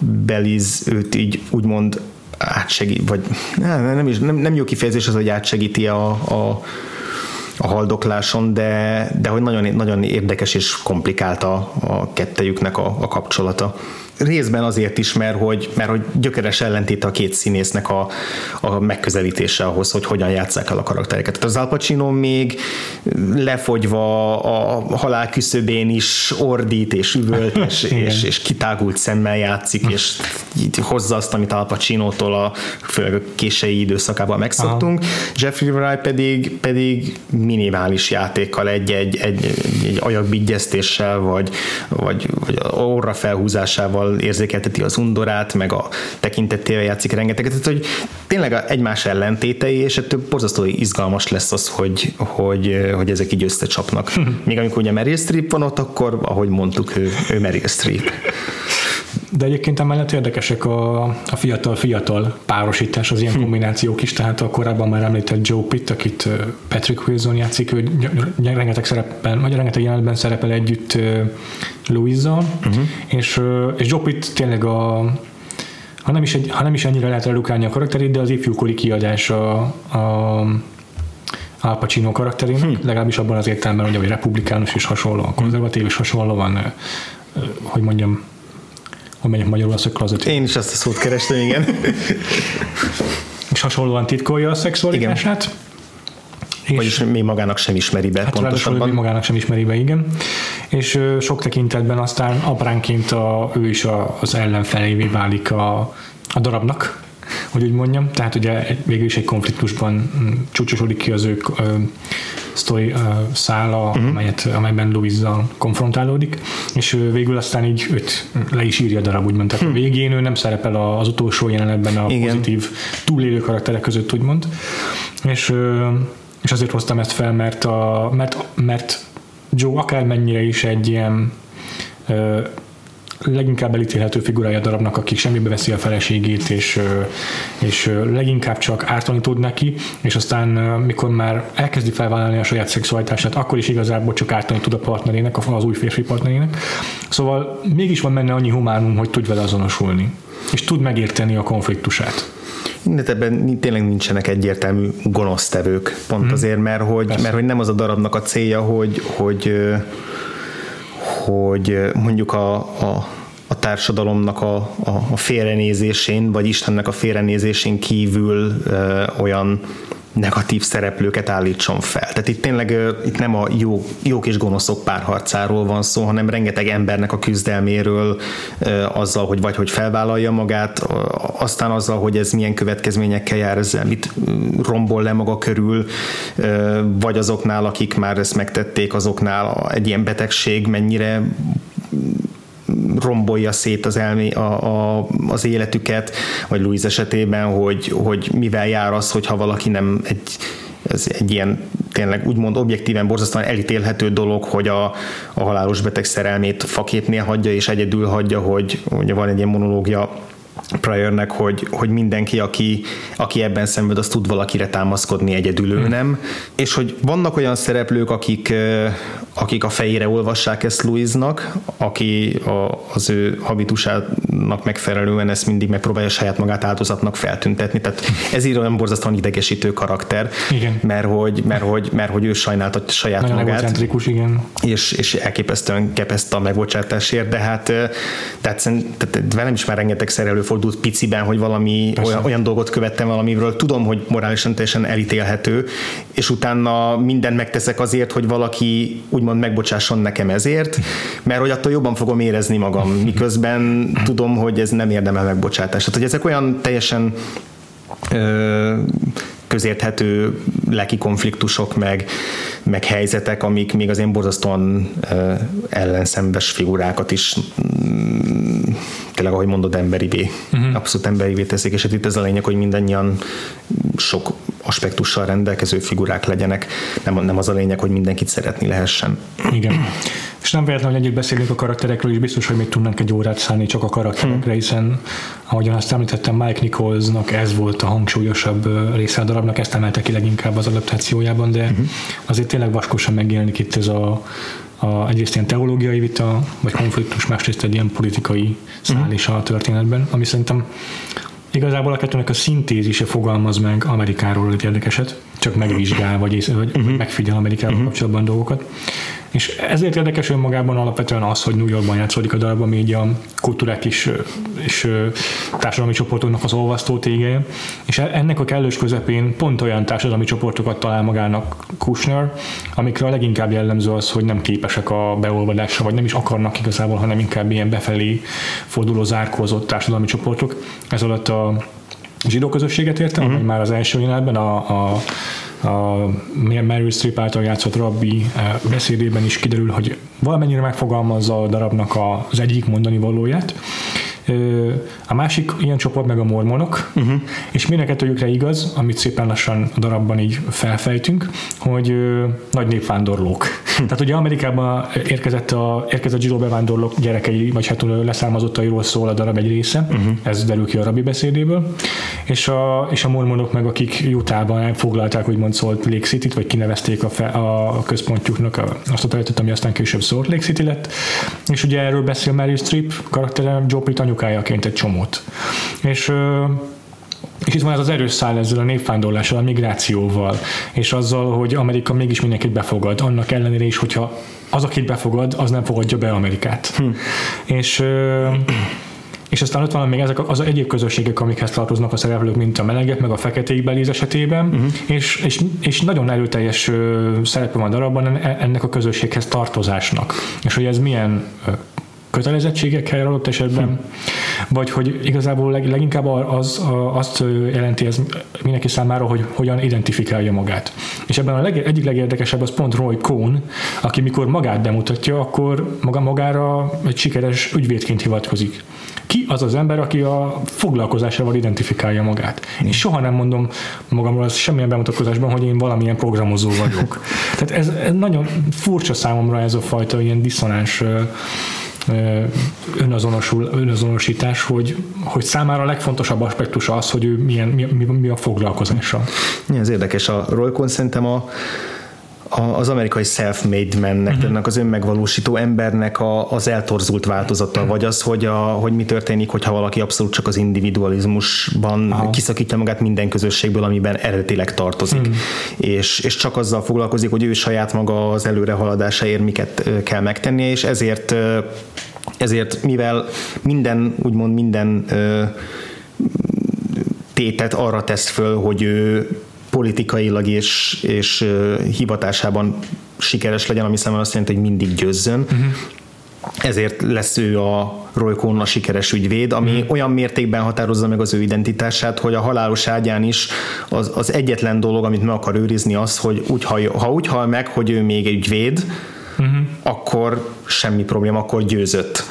Beliz őt így úgymond átsegít, vagy nem, nem, is, nem, nem jó kifejezés az, hogy átsegíti a, a, a haldokláson, de, de hogy nagyon, nagyon érdekes és komplikált a, a kettejüknek a, a kapcsolata részben azért is, mert hogy, mert hogy gyökeres ellentéte a két színésznek a, a megközelítése ahhoz, hogy hogyan játsszák el a karaktereket. Tehát az Al Pacino még lefogyva a halál küszöbén is ordít és üvölt, *laughs* és, és, és kitágult szemmel játszik, és hozza azt, amit Al Pacino-tól a, főleg a késői időszakában megszoktunk. Aha. Jeffrey Wright pedig, pedig minimális játékkal egy, egy, egy, egy ajakbigyeztéssel, vagy, vagy, vagy orra felhúzásával szóval érzékelteti az undorát, meg a tekintetével játszik rengeteget, tehát hogy tényleg egymás ellentétei, és ettől borzasztó izgalmas lesz az, hogy, hogy, hogy ezek így összecsapnak. Még amikor ugye Meryl Streep van ott, akkor ahogy mondtuk, ő, ő Meryl Streep. De egyébként emellett érdekesek a, a fiatal-fiatal párosítás, az ilyen hm. kombinációk is, tehát a korábban már említett Joe Pitt, akit Patrick Wilson játszik, ő rengeteg szerepben, vagy rengeteg jelenetben szerepel együtt Louisa, uh-huh. és, és Joe Pitt tényleg a ha nem is, egy, ha nem is ennyire lehet redukálni a karakterét, de az ifjúkori kiadás a, a Al Pacino karakterének, hmm. legalábbis abban az értelemben, hogy a republikánus is hasonló, konzervatív is hasonló van, hogy mondjam, hogy mondjam magyarul a closet. Én is ezt a szót kerestem, igen. *laughs* és hasonlóan titkolja a szexualitását. Igen. És Vagyis még magának sem ismeri be hát pontosabban. még magának sem ismeri be, igen. És sok tekintetben aztán apránként a, ő is a, az ellenfelévé válik a, a darabnak, hogy úgy mondjam. Tehát ugye végül is egy konfliktusban mm, csúcsosodik ki az ő ö, sztori ö, szála, uh-huh. amelyet, amelyben Louisa konfrontálódik, és ö, végül aztán így őt le is írja a darab, úgymond. Tehát hmm. a végén ő nem szerepel az utolsó jelenetben a Igen. pozitív túlélő karakterek között, úgymond. És és azért hoztam ezt fel, mert, a, mert, mert Joe akármennyire is egy ilyen leginkább elítélhető figurája a darabnak, aki semmibe veszi a feleségét, és, és leginkább csak ártani tud neki, és aztán mikor már elkezdi felvállalni a saját szexualitását, akkor is igazából csak ártani tud a partnerének, az új férfi partnerének. Szóval mégis van benne annyi humánum, hogy tud vele azonosulni, és tud megérteni a konfliktusát. De ebben tényleg nincsenek egyértelmű gonosztevők, pont hmm. azért, mert hogy, mert hogy nem az a darabnak a célja, hogy, hogy, hogy mondjuk a, a a társadalomnak a, a, a félrenézésén, vagy Istennek a félrenézésén kívül ö, olyan negatív szereplőket állítson fel. Tehát itt tényleg itt nem a jó, jók és gonoszok párharcáról van szó, hanem rengeteg embernek a küzdelméről azzal, hogy vagy hogy felvállalja magát, aztán azzal, hogy ez milyen következményekkel jár, ezzel mit rombol le maga körül, vagy azoknál, akik már ezt megtették, azoknál egy ilyen betegség mennyire rombolja szét az, elmé, a, a, az életüket, vagy Louis esetében, hogy, hogy mivel jár az, hogyha valaki nem egy ez egy ilyen tényleg úgymond objektíven borzasztóan elítélhető dolog, hogy a, a halálos beteg szerelmét faképnél hagyja és egyedül hagyja, hogy ugye van egy ilyen monológia Pryornek, hogy, hogy mindenki, aki, aki ebben szenved, az tud valakire támaszkodni, egyedül ő hmm. nem. És hogy vannak olyan szereplők, akik, akik a fejére olvassák ezt Louisnak, aki a, az ő habitusának megfelelően ezt mindig megpróbálja saját magát áldozatnak feltüntetni. Tehát ez így olyan borzasztóan idegesítő karakter, igen. Mert, hogy, mert, hogy, mert hogy ő sajnálta saját Nagyon magát. igen. És, és elképesztően kepezt a megbocsátásért, de hát tehát, tehát velem is már rengeteg szerelő előfordult piciben, hogy valami olyan, olyan dolgot követtem valamiről, tudom, hogy morálisan teljesen elítélhető, és utána mindent megteszek azért, hogy valaki úgymond megbocsásson nekem ezért, mert hogy attól jobban fogom érezni magam, miközben tudom, hogy ez nem érdemel megbocsátást. Tehát, hogy ezek olyan teljesen ö, közérthető lelki konfliktusok, meg, meg helyzetek, amik még az én borzasztóan ö, ellenszembes figurákat is mm, tényleg, ahogy mondod, emberivé, uh-huh. abszolút emberivé teszik, és hát itt ez a lényeg, hogy mindannyian sok aspektussal rendelkező figurák legyenek, nem, nem az a lényeg, hogy mindenkit szeretni lehessen. Igen. És nem véletlen, hogy együtt beszélünk a karakterekről, és biztos, hogy még tudnánk egy órát szállni csak a karakterekre, hiszen ahogyan azt említettem, Mike Nicholsnak ez volt a hangsúlyosabb része a darabnak, ezt emelte ki leginkább az adaptációjában, de uh-huh. azért tényleg vaskosan megjelenik itt ez a, a, egyrészt ilyen teológiai vita, vagy konfliktus, másrészt egy ilyen politikai szál is a történetben, ami szerintem igazából a kettőnek a szintézise fogalmaz meg Amerikáról egy érdekeset, csak megvizsgál, vagy, vagy uh-huh. megfigyel Amerikával uh-huh. kapcsolatban dolgokat. És ezért érdekes önmagában alapvetően az, hogy New Yorkban játszódik a darab, ami így a kultúrák és, és társadalmi csoportoknak az olvasztó tégeje, és e- ennek a kellős közepén pont olyan társadalmi csoportokat talál magának Kushner, amikre a leginkább jellemző az, hogy nem képesek a beolvadásra, vagy nem is akarnak igazából, hanem inkább ilyen befelé forduló zárkózott társadalmi csoportok. Ez alatt a zsidó közösséget értem, uh-huh. már az első jelenetben a, a a Meryl Streep által játszott rabbi eh, beszédében is kiderül, hogy valamennyire megfogalmazza a darabnak az egyik mondani valóját. A másik ilyen csoport meg a mormonok, uh-huh. és mindenkettőjükre igaz, amit szépen lassan a darabban így felfejtünk, hogy nagy népvándorlók. Hm. Tehát ugye Amerikában érkezett a, érkezett zsidó bevándorlók gyerekei, vagy hát leszármazottairól szól a darab egy része, uh-huh. ez derül ki a rabbi beszédéből, és a, és a mormonok meg, akik Utahban elfoglalták, úgymond Salt Lake City-t, vagy kinevezték a, fe, a központjuknak a, azt a területet, ami aztán később Salt Lake City lett, és ugye erről beszél Mary Streep karaktere Joe Pitt anyukájaként egy csomót. És és itt van ez az erős szál ezzel a népvándorlással, a migrációval, és azzal, hogy Amerika mégis mindenkit befogad, annak ellenére is, hogyha az, akit befogad, az nem fogadja be Amerikát. Hm. És és aztán ott van még ezek az egyéb közösségek, amikhez tartoznak a szereplők, mint a melegek, meg a feketék belíz esetében, uh-huh. és, és, és nagyon erőteljes szerepe van a darabban ennek a közösséghez tartozásnak. És hogy ez milyen kötelezettségekkel adott esetben, hm. vagy hogy igazából leg, leginkább az, azt jelenti ez mindenki számára, hogy hogyan identifikálja magát. És ebben a leg, egyik legérdekesebb az pont Roy Cohn, aki mikor magát bemutatja, akkor maga magára egy sikeres ügyvédként hivatkozik. Ki az az ember, aki a foglalkozásával identifikálja magát? Én soha nem mondom magamról az semmilyen bemutatkozásban, hogy én valamilyen programozó vagyok. *laughs* Tehát ez, ez nagyon furcsa számomra ez a fajta ilyen diszonáns önazonosul, önazonosítás, hogy, hogy számára a legfontosabb aspektus az, hogy ő milyen, mi, mi, mi a foglalkozása. Ez érdekes. A Roy szerintem a, az amerikai self-made mennek, uh-huh. ennek az önmegvalósító embernek a, az eltorzult változata, uh-huh. vagy az, hogy, a, hogy mi történik, hogyha valaki abszolút csak az individualizmusban uh-huh. kiszakítja magát minden közösségből, amiben eredetileg tartozik, uh-huh. és, és csak azzal foglalkozik, hogy ő saját maga az előrehaladásáért miket kell megtennie, és ezért ezért mivel minden, úgymond minden tétet arra tesz föl, hogy ő politikailag és, és hivatásában sikeres legyen, ami számomra azt jelenti, hogy mindig győzzön. Uh-huh. Ezért lesz ő a Roy Cohn a sikeres ügyvéd, ami uh-huh. olyan mértékben határozza meg az ő identitását, hogy a halálos ágyán is az, az egyetlen dolog, amit meg akar őrizni az, hogy úgy hal, ha úgy hal meg, hogy ő még egy ügyvéd, uh-huh. akkor semmi probléma, akkor győzött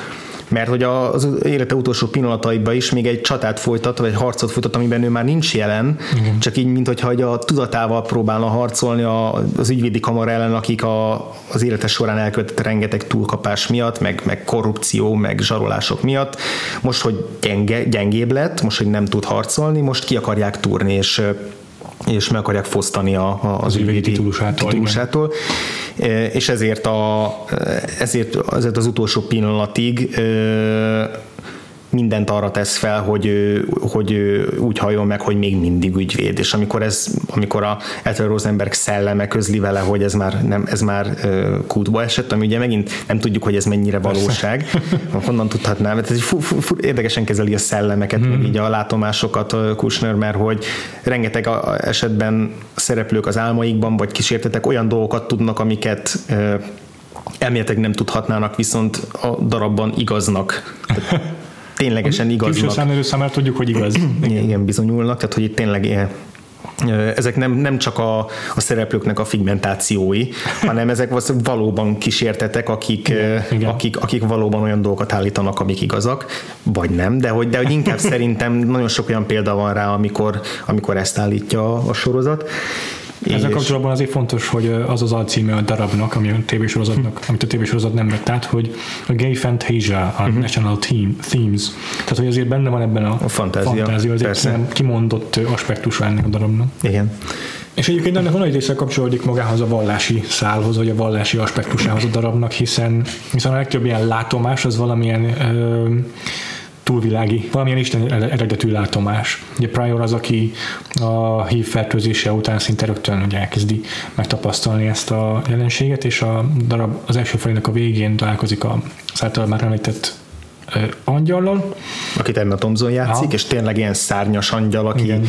mert hogy az élete utolsó pillanataiban is még egy csatát folytat, vagy egy harcot folytat, amiben ő már nincs jelen, Igen. csak így, mint hogyha a tudatával próbálna harcolni az ügyvédi kamara ellen, akik a, az élete során elkövetett rengeteg túlkapás miatt, meg, meg korrupció, meg zsarolások miatt. Most, hogy gyenge, gyengébb lett, most, hogy nem tud harcolni, most ki akarják túrni, és és meg akarják fosztani a, a, az ügyvédi titulusától. titulusától. És ezért, a, ezért, ezért az utolsó pillanatig mindent arra tesz fel, hogy, ő, hogy ő úgy halljon meg, hogy még mindig ügyvéd, és amikor ez, amikor a Ethel Rosenberg szelleme közli vele, hogy ez már, nem, ez már kútba esett, ami ugye megint nem tudjuk, hogy ez mennyire valóság, *laughs* honnan tudhatnám, egy fu, fu, fu, érdekesen kezeli a szellemeket, hmm. így a látomásokat Kushner, mert hogy rengeteg esetben szereplők az álmaikban, vagy kísértetek olyan dolgokat tudnak, amiket elméletek nem tudhatnának, viszont a darabban igaznak. *laughs* ténylegesen igaznak. Külső számérő számára tudjuk, hogy igaz. *clears throat* Igen, bizonyulnak, tehát hogy itt tényleg ilyen ezek nem, nem csak a, a szereplőknek a figmentációi, hanem ezek valóban kísértetek, akik, Igen. akik, akik valóban olyan dolgokat állítanak, amik igazak, vagy nem, de hogy, de hogy inkább *laughs* szerintem nagyon sok olyan példa van rá, amikor, amikor ezt állítja a sorozat. Ezzel kapcsolatban azért fontos, hogy az az alcíme a darabnak, ami a tévésorozatnak, amit a tévésorozat nem vett át, hogy a Gay Fantasia, a uh-huh. National Team, Themes. Tehát, hogy azért benne van ebben a, a fantázia, fantázia azért persze. kimondott aspektusa ennek a darabnak. Igen. És egyébként ennek van egy része kapcsolódik magához a vallási szálhoz, vagy a vallási aspektusához a darabnak, hiszen, hiszen a legtöbb ilyen látomás az valamilyen ö, túlvilági, valamilyen isten eredetű látomás. Ugye Prior az, aki a hív fertőzése után szinte rögtön ugye elkezdi megtapasztalni ezt a jelenséget, és a darab az első felének a végén találkozik a által már említett angyallal. Akit Emma Thompson játszik, ha. és tényleg ilyen szárnyas angyal, aki Igen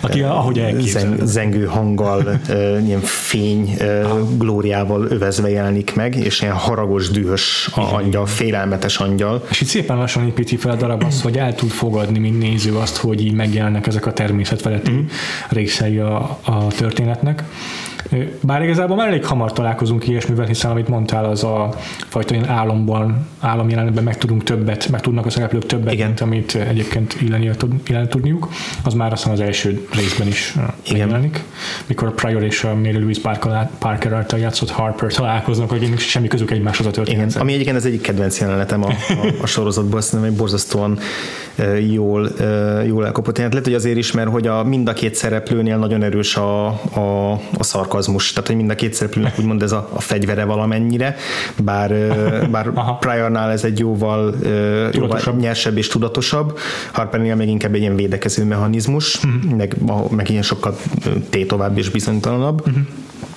aki ahogy Zeng, zengő hanggal, ilyen fény glóriával övezve jelenik meg, és ilyen haragos, dühös angyal, félelmetes angyal. És itt szépen lassan építi fel a darab azt, hogy el tud fogadni, mint néző azt, hogy így megjelennek ezek a természetfeletti mm. részei a, a történetnek. Bár igazából már elég hamar találkozunk ilyesmivel, hiszen amit mondtál, az a fajta ilyen álomban, álomjelenetben meg tudunk többet, meg tudnak a szereplők többet, Igen. mint amit egyébként illeni illen tudniuk. Az már azt az első részben is Igen. megjelenik, mikor a Prior és a Mary Louise Parker, Parker által játszott Harper találkoznak, hogy semmi közük egymáshoz a történet. Igen, ami egyébként az egyik kedvenc jelenetem a, a, a sorozatból, azt hogy borzasztóan jól, jól elkapott jelenet. Lehet, hogy azért is, mert hogy a, mind a két szereplőnél nagyon erős a, a, a szarkazmus, tehát hogy mind a két szereplőnek úgymond ez a, a fegyvere valamennyire, bár, bár Priornál ez egy jóval, jóval nyersebb és tudatosabb, Harpernél még inkább egy ilyen védekező mechanizmus, uh-huh. meg, meg ilyen sokkal tétovább és bizonytalanabb. Uh-huh.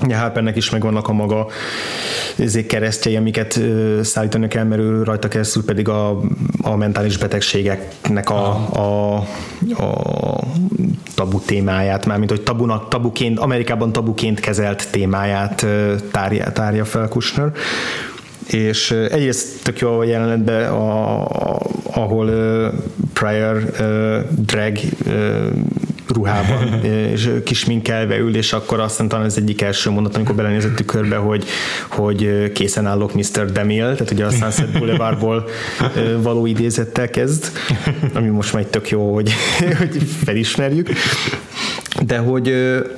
Harpernek is megvannak a maga keresztjei, amiket szállítani kell, mert ő rajta keresztül pedig a, a mentális betegségeknek a, a, a tabu témáját, mármint hogy tabunak, tabuként, Amerikában tabuként kezelt témáját tárja, tárja fel Kushner és egyrészt tök jó a jelenetben, a, a, ahol uh, Prior uh, drag uh, ruhában, *laughs* és kisminkelve ül, és akkor aztán talán ez egyik első mondat, amikor belenézett tükörbe, hogy, hogy készen állok Mr. Demille, tehát ugye a Sunset *laughs* Boulevardból való idézettel kezd, ami most már tök jó, hogy, *laughs* hogy felismerjük de hogy,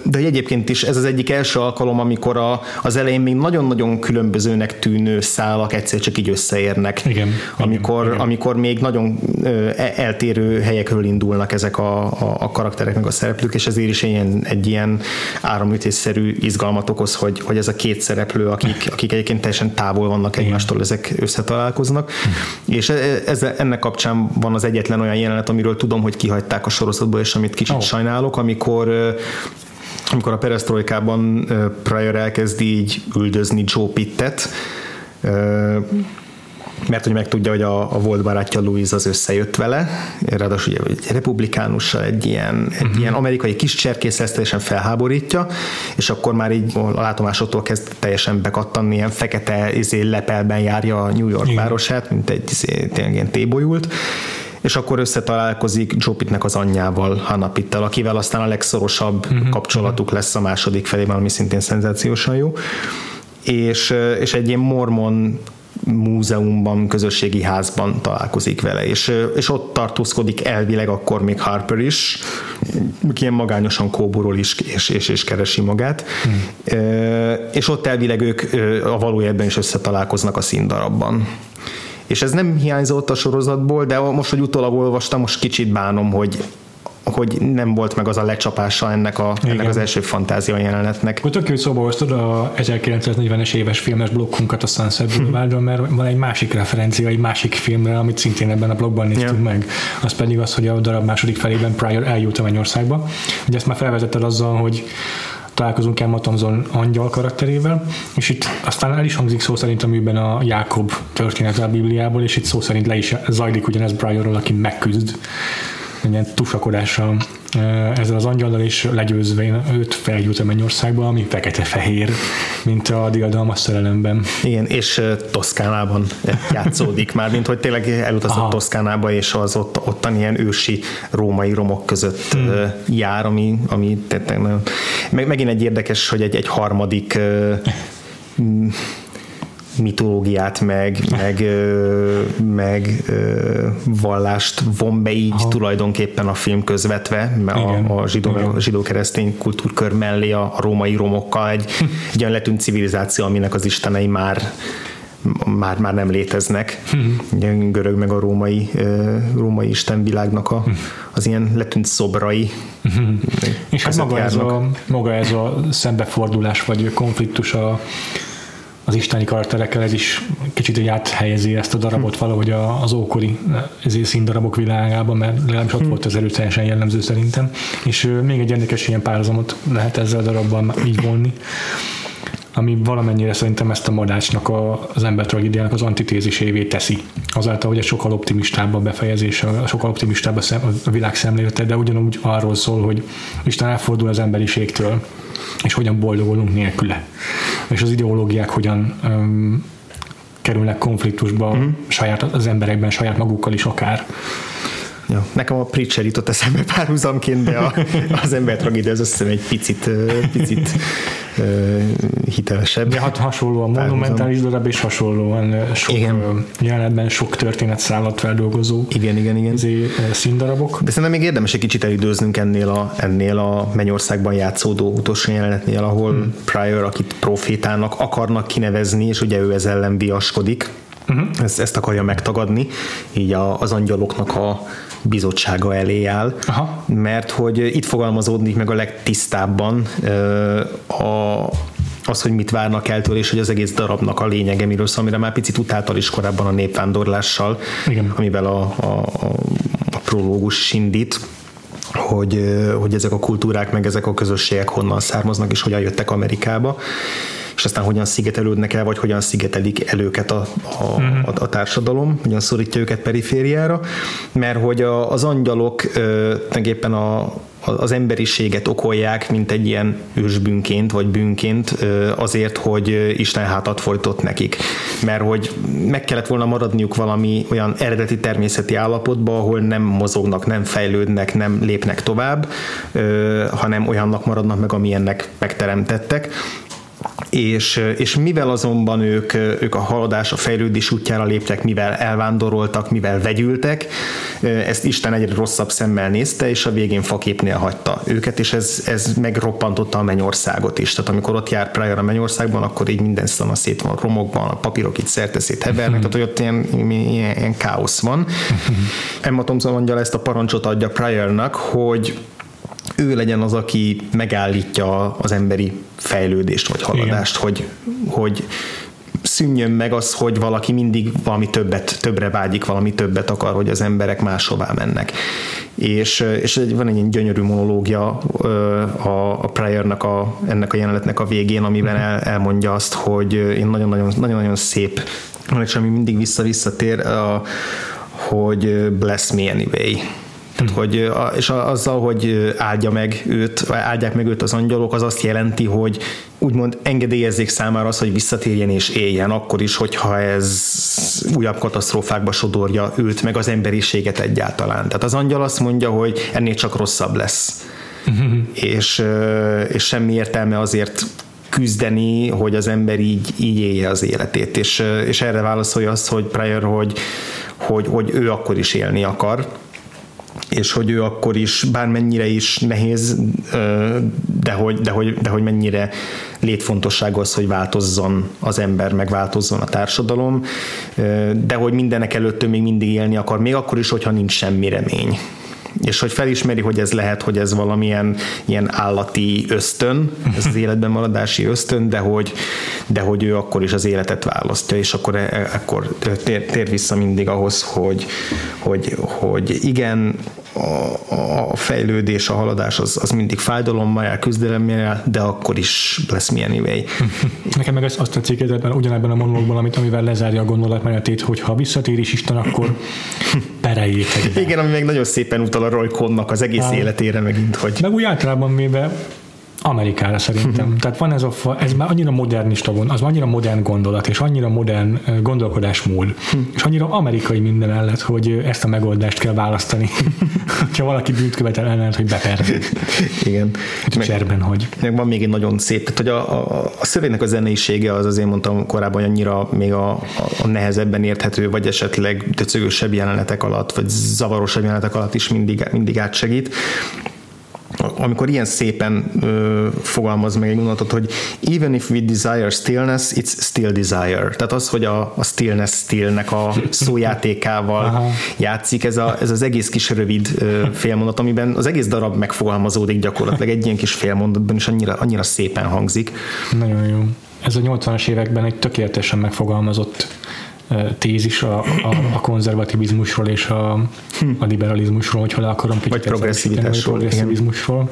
de hogy egyébként is ez az egyik első alkalom, amikor a, az elején még nagyon-nagyon különbözőnek tűnő szálak egyszer csak így összeérnek. Igen, amikor, igen. amikor még nagyon e, eltérő helyekről indulnak ezek a, a, a karakterek meg a szereplők, és ezért is ilyen, egy ilyen áramütésszerű izgalmat okoz, hogy, hogy ez a két szereplő, akik, akik egyébként teljesen távol vannak egymástól, ezek összetalálkoznak. Hm. És e, ez, ennek kapcsán van az egyetlen olyan jelenet, amiről tudom, hogy kihagyták a sorozatból, és amit kicsit oh. sajnálok, amikor amikor a perestroikában Pryor elkezdi így üldözni Joe Pittet, mert hogy megtudja, hogy a, a volt barátja Louise az összejött vele, ráadásul ugye egy republikánussal egy ilyen, egy uh-huh. ilyen amerikai kis cserkész ezt teljesen felháborítja, és akkor már így a látomásoktól kezd teljesen bekattanni, ilyen fekete izé, lepelben járja a New York Igen. városát, mint egy izé, tényleg ilyen tébolyult, és akkor összetalálkozik Joe Pittnek az anyjával, Hannah Pittel, akivel aztán a legszorosabb uh-huh. kapcsolatuk lesz a második felében, ami szintén szenzációsan jó. És, és egy ilyen mormon múzeumban, közösségi házban találkozik vele, és, és ott tartózkodik elvileg akkor még Harper is, ilyen magányosan kóborol is, és, és, és keresi magát, hmm. és ott elvileg ők a valójában is összetalálkoznak a színdarabban és ez nem hiányzott a sorozatból, de most, hogy utólag olvastam, most kicsit bánom, hogy hogy nem volt meg az a lecsapása ennek, a, ennek az első fantázia jelenetnek. Akkor tök jó, hogy szóba hoztad a 1940-es éves filmes blokkunkat a Sunset Boulevardon, mert van egy másik referencia, egy másik filmre, amit szintén ebben a blogban néztünk yeah. meg. Az pedig az, hogy a darab második felében Pryor eljut a Mennyországba. Ugye ezt már felvezetted azzal, hogy találkozunk el Matonzon angyal karakterével, és itt aztán el is hangzik szó szerint a műben a Jákob történet a Bibliából, és itt szó szerint le is zajlik ugyanez Brianról, aki megküzd. Egy ilyen tusakodással ezzel az angyallal, és legyőzve őt feljut a Mennyországba, ami fekete-fehér, mint a diadalmas szerelemben. Igen, és Toszkánában játszódik már, mint hogy tényleg elutazott Aha. Toszkánába, és az ott, ottan ilyen ősi római romok között hmm. jár, ami, ami meg, megint egy érdekes, hogy egy, egy harmadik mitológiát, meg, meg, meg vallást von be így Aha. tulajdonképpen a film közvetve, a, a zsidó, zsidó-keresztény kultúrkör mellé a, a római romokkal egy, egy olyan letűnt civilizáció, aminek az istenei már már, már nem léteznek. Ugye görög meg a római, római istenvilágnak a, az ilyen letűnt szobrai. És hát maga ez, a, maga ez a szembefordulás vagy konfliktus a az isteni karakterekkel ez is kicsit így áthelyezi ezt a darabot valahogy az ókori színdarabok világában, mert legalábbis ott hmm. volt az erőteljesen jellemző szerintem. És még egy érdekes ilyen párhuzamot lehet ezzel a darabban így vonni ami valamennyire szerintem ezt a madácsnak a, az ember tragédiának az antitézisévé teszi. Azáltal, hogy egy sokkal optimistább a befejezés, a sokkal optimistább a, szem, a világ szemlélete, de ugyanúgy arról szól, hogy Isten elfordul az emberiségtől, és hogyan boldogulunk nélküle. És az ideológiák hogyan um, kerülnek konfliktusba mm. saját, az emberekben, saját magukkal is akár. Ja, nekem a Preacher jutott eszembe párhuzamként, de a, az ember tragédia az hiszem egy picit, picit hitelesebb. De hát hasonlóan monumentális darab, és hasonlóan sok igen. jelenetben sok történet szállat feldolgozó igen, igen, igen. színdarabok. De szerintem még érdemes egy kicsit elidőznünk ennél a, ennél a Mennyországban játszódó utolsó jelenetnél, ahol hmm. Pryor, akit profétának akarnak kinevezni, és ugye ő ez ellen viaskodik, uh-huh. ezt, ezt akarja megtagadni, így a, az angyaloknak a bizottsága elé áll, Aha. mert hogy itt fogalmazódik meg a legtisztábban a, az, hogy mit várnak el tőle, és hogy az egész darabnak a lényege miről szól, amire már picit utáltal is korábban a népvándorlással, Igen. amivel a, a, a, a prológus indít, hogy, hogy ezek a kultúrák, meg ezek a közösségek honnan származnak, és hogyan jöttek Amerikába és aztán hogyan szigetelődnek el, vagy hogyan szigetelik el őket a, a, uh-huh. a, a társadalom, hogyan szorítja őket perifériára, mert hogy a, az angyalok tulajdonképpen a, az emberiséget okolják, mint egy ilyen ősbűnként, vagy bűnként azért, hogy Isten hátat folytott nekik. Mert hogy meg kellett volna maradniuk valami olyan eredeti természeti állapotba, ahol nem mozognak, nem fejlődnek, nem lépnek tovább, hanem olyannak maradnak meg, amilyennek megteremtettek és, és mivel azonban ők, ők a haladás, a fejlődés útjára léptek, mivel elvándoroltak, mivel vegyültek, ezt Isten egyre rosszabb szemmel nézte, és a végén faképnél hagyta őket, és ez, ez megroppantotta a mennyországot is. Tehát amikor ott jár Pryor a mennyországban, akkor így minden szana szét van romokban, a papírok itt szerte szét hevernek, tehát hogy ott ilyen, ilyen, ilyen káosz van. *laughs* Emma Thompson mondja ezt a parancsot adja Pryornak, hogy ő legyen az, aki megállítja az emberi fejlődést vagy haladást, hogy, hogy szűnjön meg az, hogy valaki mindig valami többet, többre vágyik, valami többet akar, hogy az emberek máshová mennek. És, és van egy gyönyörű monológia a, a Pryornak a, ennek a jelenetnek a végén, amiben el, elmondja azt, hogy én nagyon-nagyon, nagyon-nagyon szép, és ami mindig vissza-visszatér, hogy bless me anyway tehát, hmm. hogy, és azzal, hogy áldja meg őt, áldják meg őt az angyalok, az azt jelenti, hogy úgymond engedélyezzék számára az, hogy visszatérjen és éljen, akkor is, hogyha ez újabb katasztrófákba sodorja őt, meg az emberiséget egyáltalán. Tehát az angyal azt mondja, hogy ennél csak rosszabb lesz. Uh-huh. És, és semmi értelme azért küzdeni, hogy az ember így, így élje az életét. És, és erre válaszolja azt, hogy Pryor, hogy, hogy, hogy ő akkor is élni akar, és hogy ő akkor is, bármennyire is nehéz, de hogy, de hogy, de hogy mennyire létfontosság az, hogy változzon az ember, meg változzon a társadalom, de hogy mindenek előtt ő még mindig élni akar, még akkor is, hogyha nincs semmi remény. És hogy felismeri, hogy ez lehet, hogy ez valamilyen ilyen állati ösztön, ez az életben maradási ösztön, de hogy, de hogy ő akkor is az életet választja, és akkor, e, e, akkor tér, tér vissza mindig ahhoz, hogy, hogy, hogy igen, a, a fejlődés, a haladás az, az mindig fájdalommal jár, küzdelemmel jár, de akkor is lesz milyen anyway. *laughs* Nekem meg azt tetszik ebben, ugyanebben a monológban, amit, amivel lezárja a gondolatmenetét, hogy ha visszatér is Isten, akkor *laughs* pereljétek. Igen, ami meg nagyon szépen utal a Roy Connak az egész Há. életére megint, hogy... Meg úgy általában véve Amerikára szerintem. Uh-huh. Tehát van ez a, ez már annyira modernista gond, az annyira modern gondolat, és annyira modern gondolkodásmód, uh-huh. és annyira amerikai minden mellett, hogy ezt a megoldást kell választani. *laughs* ha valaki bűnt követel ellen, hogy beperni. Igen. Hogy meg, cserben, hogy. Meg van még egy nagyon szép, tehát hogy a, a, a szövegnek a zeneisége az azért mondtam korábban, hogy annyira még a, a, a nehezebben érthető, vagy esetleg döcögösebb jelenetek alatt, vagy zavarosabb jelenetek alatt is mindig, mindig átsegít amikor ilyen szépen ö, fogalmaz meg egy gondolatot, hogy even if we desire stillness, it's still desire. Tehát az, hogy a, a stillness stillnek a szójátékával játszik, ez, a, ez az egész kis rövid ö, félmondat, amiben az egész darab megfogalmazódik gyakorlatilag egy ilyen kis félmondatban, és annyira, annyira szépen hangzik. Nagyon jó. Ez a 80-as években egy tökéletesen megfogalmazott tézis a, a, a konzervativizmusról és a, a liberalizmusról, hogyha le akarom vagy progresszivitásról. Progresszivizmusról.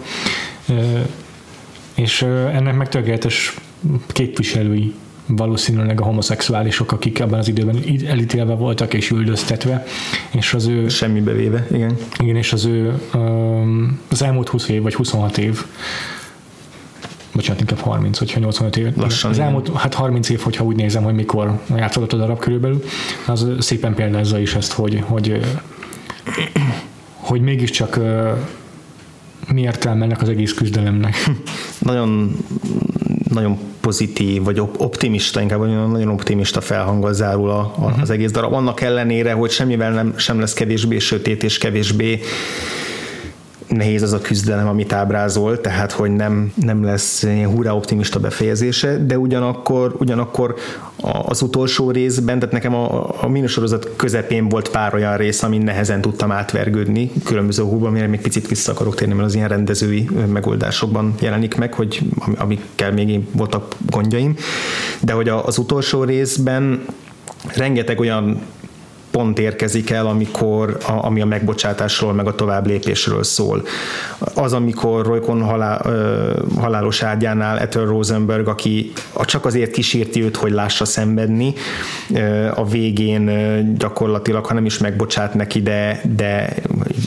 És ennek meg tökéletes képviselői valószínűleg a homoszexuálisok, akik ebben az időben elítélve voltak és üldöztetve, és az ő... Semmibe véve, igen. Igen, és az ő az elmúlt 20 év, vagy 26 év bocsánat, inkább 30, hogyha 85 év. Lassan, az elmúlt, hát 30 év, hogyha úgy nézem, hogy mikor játszott a darab körülbelül, az szépen példázza is ezt, hogy, hogy, hogy mégiscsak mi értelme ennek az egész küzdelemnek. *laughs* Nagyon nagyon pozitív, vagy optimista, inkább nagyon optimista felhanggal zárul a, a, uh-huh. az egész darab. Annak ellenére, hogy semmivel nem, sem lesz kevésbé sötét és kevésbé nehéz az a küzdelem, amit ábrázol, tehát hogy nem, nem lesz ilyen hurrá optimista befejezése, de ugyanakkor, ugyanakkor az utolsó részben, tehát nekem a, a minisorozat közepén volt pár olyan rész, amin nehezen tudtam átvergődni különböző húban, amire még picit vissza akarok térni, mert az ilyen rendezői megoldásokban jelenik meg, hogy amikkel még voltak gondjaim, de hogy az utolsó részben rengeteg olyan pont érkezik el, amikor, a, ami a megbocsátásról, meg a tovább lépésről szól. Az, amikor Roykon halál, ö, halálos ágyánál Ethel Rosenberg, aki csak azért kísérti őt, hogy lássa szenvedni, ö, a végén ö, gyakorlatilag, ha nem is megbocsát neki, de, de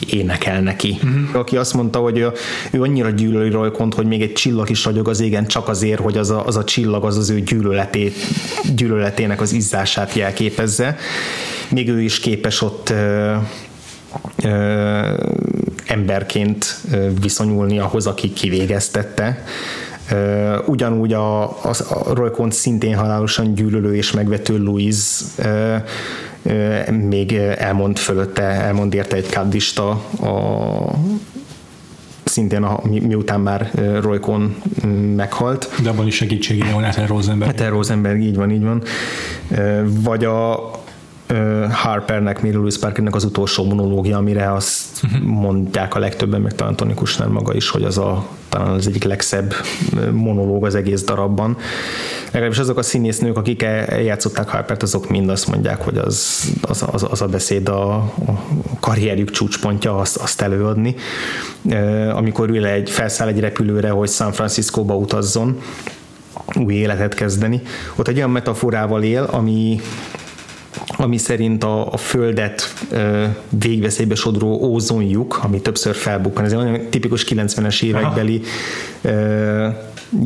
énekel neki. Uh-huh. Aki azt mondta, hogy ő, ő annyira gyűlöli Roykont, hogy még egy csillag is ragyog az égen, csak azért, hogy az a, az a csillag az az ő gyűlöletét, gyűlöletének az izzását jelképezze még ő is képes ott emberként viszonyulni ahhoz, aki kivégeztette. Ugyanúgy a, a, a Roy Kont szintén halálosan gyűlölő és megvető Louise még elmond fölötte, elmond érte egy kaddista a szintén a, mi, miután már Roy Cohn meghalt. De abban is segítségére van Ethel Rosenberg. Ethel Rosenberg, így van, így van. Vagy a, Harpernek, Mary Louise Parkernek az utolsó monológia, amire azt uh-huh. mondják a legtöbben, meg talán Tony Kushner maga is, hogy az a talán az egyik legszebb monológ az egész darabban. Legalábbis azok a színésznők, akik eljátszották Harpert, azok mind azt mondják, hogy az, az, az, az a beszéd a, a karrierjük csúcspontja azt, azt előadni. Amikor ül egy, felszáll egy repülőre, hogy San Franciscóba utazzon, új életet kezdeni. Ott egy olyan metaforával él, ami ami szerint a, a Földet végveszélybe sodró ózonjuk, ami többször felbukkan, ez egy olyan tipikus 90-es évekbeli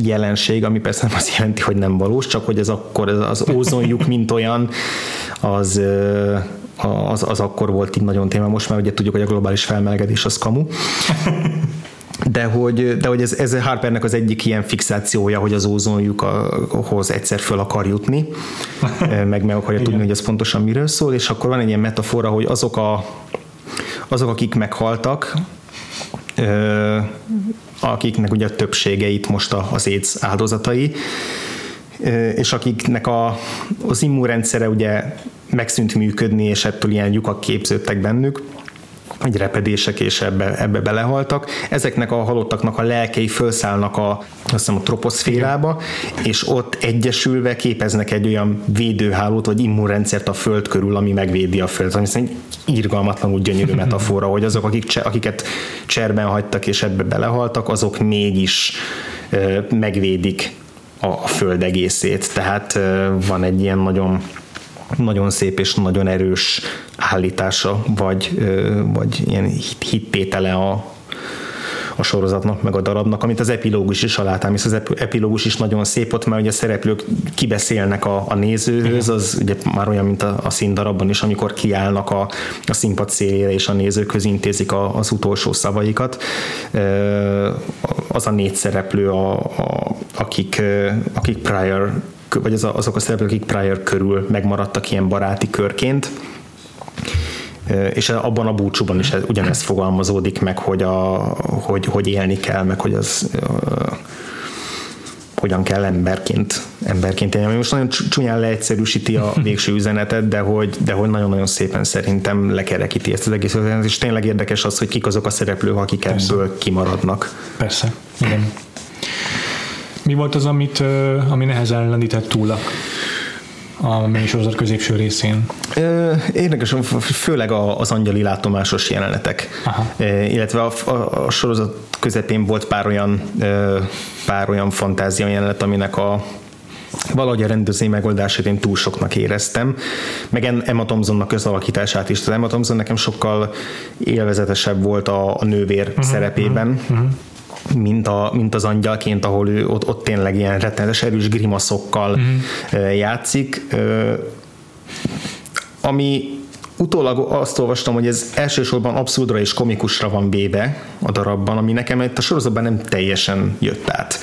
jelenség, ami persze nem azt jelenti, hogy nem valós, csak hogy ez akkor az ózonjuk, mint olyan, az az, az akkor volt így nagyon téma, most már ugye tudjuk, hogy a globális felmelegedés az kamu de hogy, de hogy ez, ez Harpernek az egyik ilyen fixációja, hogy az ózonjukhoz egyszer föl akar jutni, *laughs* meg meg akarja tudni, hogy ez pontosan miről szól, és akkor van egy ilyen metafora, hogy azok, a, azok akik meghaltak, akiknek ugye a többsége itt most az AIDS áldozatai, és akiknek a, az immunrendszere ugye megszűnt működni, és ettől ilyen lyukak képződtek bennük, egy repedések, és ebbe, ebbe belehaltak. Ezeknek a halottaknak a lelkei felszállnak a, azt hiszem, a troposzférába, és ott egyesülve képeznek egy olyan védőhálót, vagy immunrendszert a Föld körül, ami megvédi a Földet. Ami szerintem irgalmatlanul gyönyörű *laughs* metafora, hogy azok, akik, akiket cserben hagytak és ebbe belehaltak, azok mégis megvédik a föld egészét. Tehát van egy ilyen nagyon nagyon szép és nagyon erős állítása, vagy, vagy ilyen hittétele a, a sorozatnak, meg a darabnak, amit az epilógus is alátám, és az epilógus is nagyon szép ott, mert ugye a szereplők kibeszélnek a, a nézőhöz, az ugye már olyan, mint a, a színdarabban is, amikor kiállnak a, a színpad szélére, és a nézőkhöz intézik a, az utolsó szavaikat. Az a négy szereplő, a, a, akik, akik prior vagy az a, azok a szereplők, akik prior körül megmaradtak ilyen baráti körként, és abban a búcsúban is ugyanezt fogalmazódik meg, hogy, a, hogy, hogy élni kell, meg hogy az hogyan kell emberként, emberként élni. Most nagyon csúnyán leegyszerűsíti a *laughs* végső üzenetet, de hogy, de hogy nagyon-nagyon szépen szerintem lekerekíti ezt az egész üzenetet, és tényleg érdekes az, hogy kik azok a szereplők, akik Persze. ebből kimaradnak. Persze, igen. Mi volt az, amit, ami nehezen lendített túl a a minisorozat középső részén? Érdekes, főleg az angyali látomásos jelenetek, Aha. illetve a, a, a sorozat közepén volt pár olyan, pár olyan fantázia jelenet, aminek a valahogy a rendezői megoldását én túl soknak éreztem, meg Emma Thompsonnak közalakítását is. Az Emma Thompson nekem sokkal élvezetesebb volt a, a nővér uh-huh, szerepében, uh-huh mint, a, mint az angyalként, ahol ő ott, ott tényleg ilyen rettenetes erős grimaszokkal mm-hmm. játszik. Ami utólag azt olvastam, hogy ez elsősorban abszurdra és komikusra van véve a darabban, ami nekem itt a sorozatban nem teljesen jött át.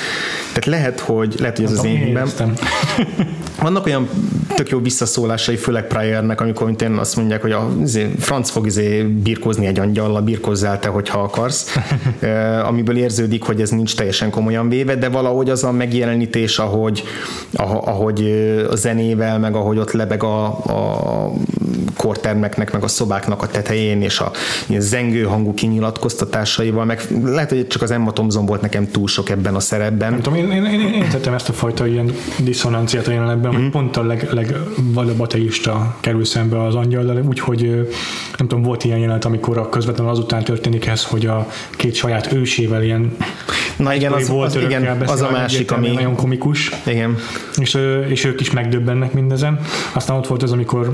Tehát lehet, hogy, lehet, hogy ez az én *laughs* Vannak olyan tök jó visszaszólásai, főleg Pryornek, amikor mint én azt mondják, hogy a izé, franc fog izé birkózni egy angyallal, birkozzál te, hogyha akarsz, *laughs* amiből érződik, hogy ez nincs teljesen komolyan véve, de valahogy az a megjelenítés, ahogy, ahogy a zenével, meg ahogy ott lebeg a, a kortermeknek, meg a szobáknak a tetején, és a zengő hangú kinyilatkoztatásaival, meg lehet, hogy csak az Emma Thompson volt nekem túl sok ebben a szerepben. Nem tudom, én, én, én, én tettem ezt a fajta ilyen diszonanciát a jelenetben, mm. hogy pont a leg, legvadabb ateista kerül szembe az angyal, úgyhogy nem tudom, volt ilyen jelenet, amikor a közvetlenül azután történik ez, hogy a két saját ősével ilyen Na igen, az, volt az, igen, az a másik, ami nagyon komikus. Igen. És, és ők is megdöbbennek mindezen. Aztán ott volt az, amikor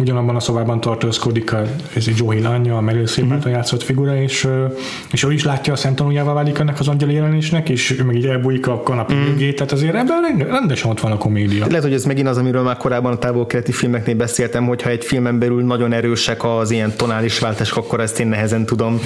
ugyanabban a szobában tartózkodik a, ez egy Joey lánya, a Meryl Streep uh-huh. játszott figura, és, és ő is látja a szemtanújává válik ennek az angyali jelenésnek, és meg így elbújik a kanapé uh-huh. mögé, tehát azért ebben rendesen ott van a komédia. Lehet, hogy ez megint az, amiről már korábban a távol-keleti filmeknél beszéltem, hogyha egy filmen belül nagyon erősek az ilyen tonális váltások, akkor ezt én nehezen tudom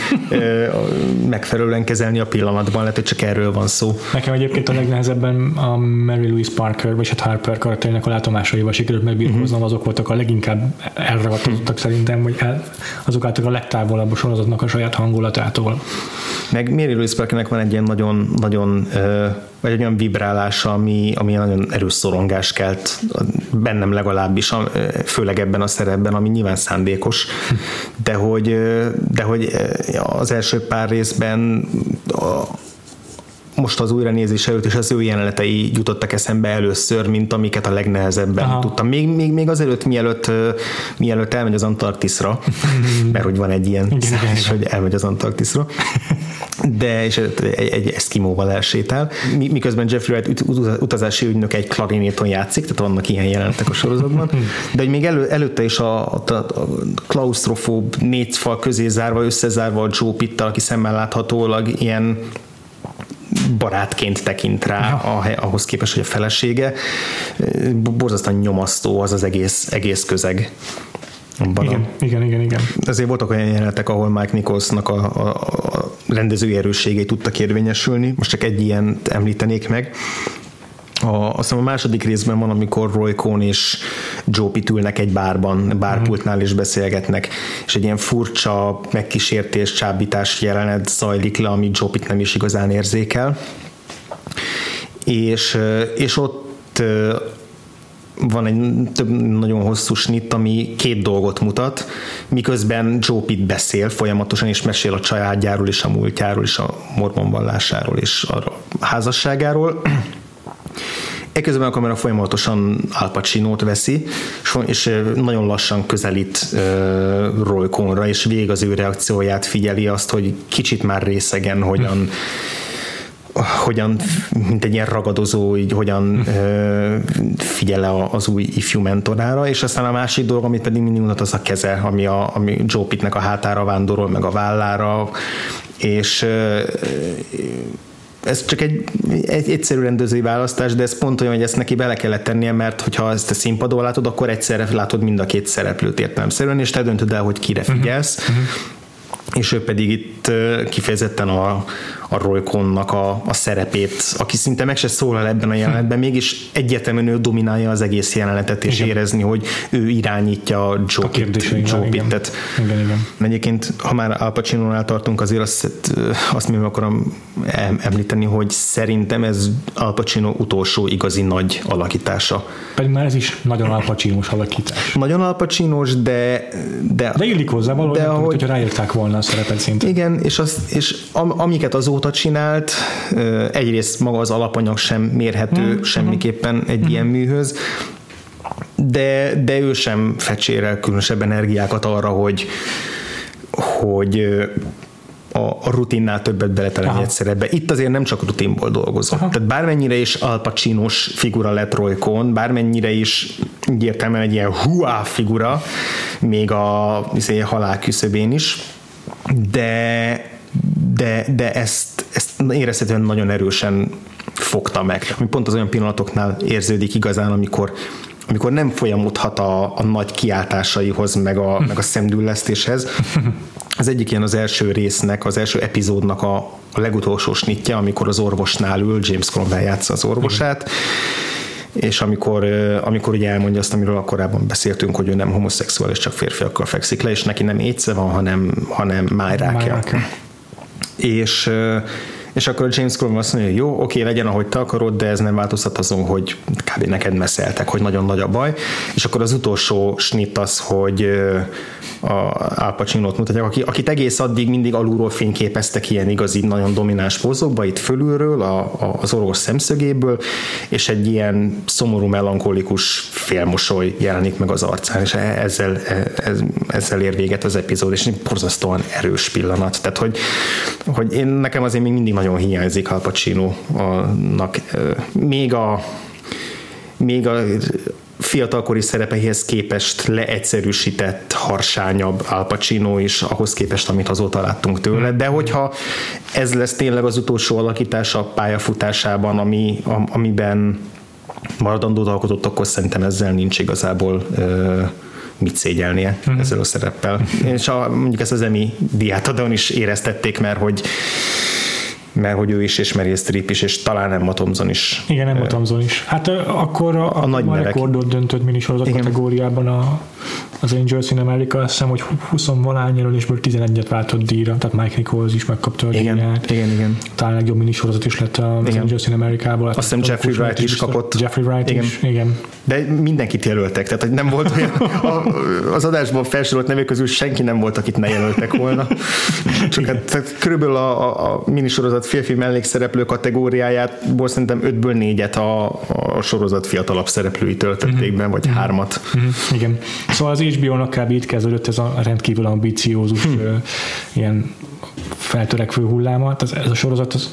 megfelelően kezelni a pillanatban, lehet, hogy csak erről van szó. Nekem egyébként a legnehezebben a Mary Louise Parker, vagy hát Harper karakterének a látomásaival sikerült megbírkoznom, uh-huh. azok voltak a leginkább elragadtottak szerintem, hogy el, azok álltak a legtávolabb a sorozatnak a saját hangulatától. Meg Mary Louise Parkernek van egy ilyen nagyon, nagyon vagy egy olyan vibrálása, ami, ami nagyon erős szorongás kelt bennem legalábbis, főleg ebben a szerepben, ami nyilván szándékos, de hogy, de hogy az első pár részben most az újranézés előtt, és az ő jelenetei jutottak eszembe először, mint amiket a legnehezebben Aha. tudtam. Még, még, még azelőtt, mielőtt, mielőtt elmegy az Antarktiszra, *laughs* mert hogy van egy ilyen szállás, hogy elmegy az Antarktiszra, de és egy, egy eszkimóval elsétál. Miközben Jeffrey Wright utazási ügynök egy klarinéton játszik, tehát vannak ilyen jelenetek a sorozatban, *laughs* de hogy még elő, előtte is a, a, a klaustrofób négy fal közé zárva, összezárva a Joe Pittal, aki szemmel láthatólag ilyen barátként tekint rá a, ahhoz képest, hogy a felesége. Borzasztóan nyomasztó az az egész, egész közeg. igen, a... igen, igen, igen. Ezért voltak olyan jelenetek, ahol Mike Nicholsnak a, a, a rendezői erősségei tudtak érvényesülni. Most csak egy ilyen említenék meg. A, azt a második részben van, amikor Roy Cohn és Joe Pitt ülnek egy bárban, bárpultnál is beszélgetnek, és egy ilyen furcsa megkísértés, csábítás jelenet zajlik le, ami Joe Pitt nem is igazán érzékel. És, és ott van egy több nagyon hosszú snit, ami két dolgot mutat, miközben Joe Pitt beszél folyamatosan, és mesél a családjáról, és a múltjáról, és a mormon vallásáról, és a házasságáról. Ekközben a kamera folyamatosan Al Pacino-t veszi, és nagyon lassan közelít uh, Roy Cohnra, és végig az ő reakcióját figyeli azt, hogy kicsit már részegen hogyan hogyan, mint egy ilyen ragadozó, így hogyan ö, figyel az új ifjú mentorára, és aztán a másik dolog, amit pedig mindig mutat, az a keze, ami, a, ami Joe Pittnek a hátára vándorol, meg a vállára, és ö, ez csak egy, egy egyszerű rendezői választás, de ez pont olyan, hogy ezt neki bele kellett tennie, mert hogyha ezt a színpadon látod, akkor egyszerre látod mind a két szereplőt értelemszerűen, és te döntöd el, hogy kire figyelsz. Uh-huh. És ő pedig itt kifejezetten a, a Roy Connak a, a szerepét, aki szinte meg se szólal ebben a jelenetben, mégis egyértelműen ő dominálja az egész jelenetet, és igen. érezni, hogy ő irányítja a Joe, Pitt, Joe Pittet. Igen, igen. Egyébként, ha már Al Pacino-nál tartunk, azért azt, azt még akarom említeni, hogy szerintem ez Al Pacino utolsó igazi nagy alakítása. Pedig már ez is nagyon Al Pacino-s alakítás. Nagyon Al Pacino-s, de... De, de illik hozzá valójában, de ahogy, hogyha ráírták volna a szerepet szintén. Igen, és, az, és am, amiket azóta azóta csinált, egyrészt maga az alapanyag sem mérhető mm. semmiképpen egy mm. ilyen műhöz, de, de ő sem fecsérel különösebb energiákat arra, hogy, hogy a, rutinnál többet beletelni egy szerepbe. Itt azért nem csak rutinból dolgozom. Aha. Tehát bármennyire is Al pacino figura lett Roy Cohn, bármennyire is egyértelműen egy ilyen huá figura, még a izé, halál küszöbén is, de de, de ezt, ezt érezhetően nagyon erősen fogta meg. Ami pont az olyan pillanatoknál érződik igazán, amikor amikor nem folyamodhat a, a nagy kiáltásaihoz, meg a, *laughs* meg a szemdüllesztéshez. Az egyik ilyen az első résznek, az első epizódnak a, a legutolsó snitje, amikor az orvosnál ül, James Cromwell játsza az orvosát, és amikor, amikor ugye elmondja azt, amiről korábban beszéltünk, hogy ő nem homoszexuális, csak férfiakkal fekszik le, és neki nem éjsze van, hanem, hanem májrákja. májrákja és és akkor James Cromwell azt mondja, hogy jó, oké, legyen, ahogy te akarod, de ez nem változtat azon, hogy kb. neked meszeltek, hogy nagyon nagy a baj. És akkor az utolsó snit az, hogy a Al Pacino-t mutatják, aki, akit egész addig mindig alulról fényképeztek ilyen igazi, nagyon domináns pózokba, itt fölülről, a, a, az orvos szemszögéből, és egy ilyen szomorú, melankolikus félmosoly jelenik meg az arcán, és e, ezzel, e, ez, ezzel ér véget az epizód, és egy borzasztóan erős pillanat. Tehát, hogy, hogy én nekem azért még mindig nagyon hiányzik Al Pacino-nak. Még a még a fiatalkori szerepeihez képest leegyszerűsített, harsányabb Al Pacino is, ahhoz képest, amit azóta láttunk tőle, de hogyha ez lesz tényleg az utolsó alakítása a pályafutásában, ami, amiben maradandót alkotott, akkor szerintem ezzel nincs igazából ö, mit szégyelnie uh-huh. ezzel a szereppel. És a, mondjuk ezt az Emmy diátadon is éreztették, mert hogy mert hogy ő is, és Meryl Streep is, és talán Emma Thompson is. Igen, Emma Thompson is. Hát akkor a, a, nagy a rekordot döntött minisorozat kategóriában a, az Angels in America, azt hiszem, hogy 20 valány jelölésből 11-et váltott díjra, tehát Mike Nichols is megkapta a igen, díját. Igen, igen. Talán legjobb minisorozat is lett az igen. Angels in America-ból. Azt hiszem Jeffrey Wright is kapott. Jeffrey Wright igen. is, igen. De mindenkit jelöltek, tehát hogy nem volt olyan, *laughs* a, az adásban felsorolt nevek közül senki nem volt, akit ne jelöltek volna. *laughs* Csak hát, körülbelül a, a, a minisorozat férfi mellékszereplő kategóriáját, szerintem ötből négyet a, a sorozat fiatalabb szereplői töltötték be, vagy mm-hmm. hármat. Mm-hmm. Igen. Szóval az HBO-nak kb. itt kezdődött ez a rendkívül ambiciózus hm. ilyen feltörekvő hulláma. Ez, ez a sorozat az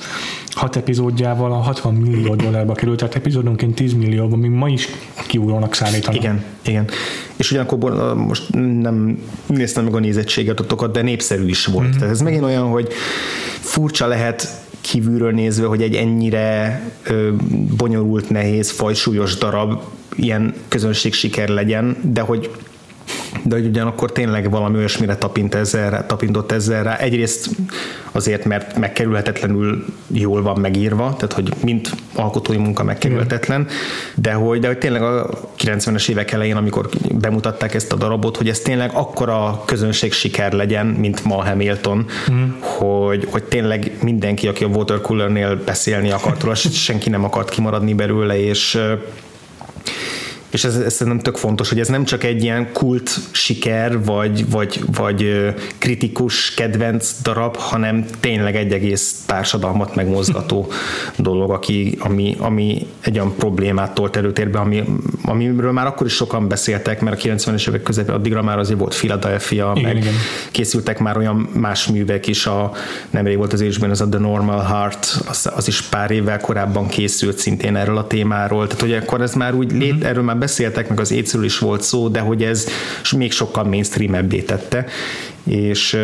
hat epizódjával a 60 millió dollárba került, tehát epizódonként 10 millióban, még ma is kiugrónak számítanak. Igen, igen. És ugyanakkor most nem néztem meg a nézettséget de népszerű is volt. Mm-hmm. Tehát ez megint olyan, hogy furcsa lehet kívülről nézve, hogy egy ennyire ö, bonyolult, nehéz, fajsúlyos darab ilyen közönség siker legyen, de hogy de hogy ugyanakkor tényleg valami olyasmire tapint ezzel, tapintott ezzel rá. Egyrészt azért, mert megkerülhetetlenül jól van megírva, tehát hogy mint alkotói munka megkerülhetetlen, de hogy, de hogy tényleg a 90-es évek elején, amikor bemutatták ezt a darabot, hogy ez tényleg akkora közönség siker legyen, mint ma Hamilton, mm. hogy, hogy tényleg mindenki, aki a watercoolernél beszélni akart róla, senki nem akart kimaradni belőle, és és ez, ez szerintem tök fontos, hogy ez nem csak egy ilyen kult siker, vagy, vagy, vagy kritikus kedvenc darab, hanem tényleg egy egész társadalmat megmozgató *laughs* dolog, aki, ami, ami egy olyan problémát tolt előtérbe, ami, amiről már akkor is sokan beszéltek, mert a 90-es évek közepén addigra már azért volt Philadelphia, igen, meg igen. készültek már olyan más művek is, a, nemrég volt az évben ez a The Normal Heart, az, az is pár évvel korábban készült szintén erről a témáról, tehát hogy akkor ez már úgy lét, mm-hmm. erről már beszéltek, meg az étszről is volt szó, de hogy ez még sokkal mainstream tette, és,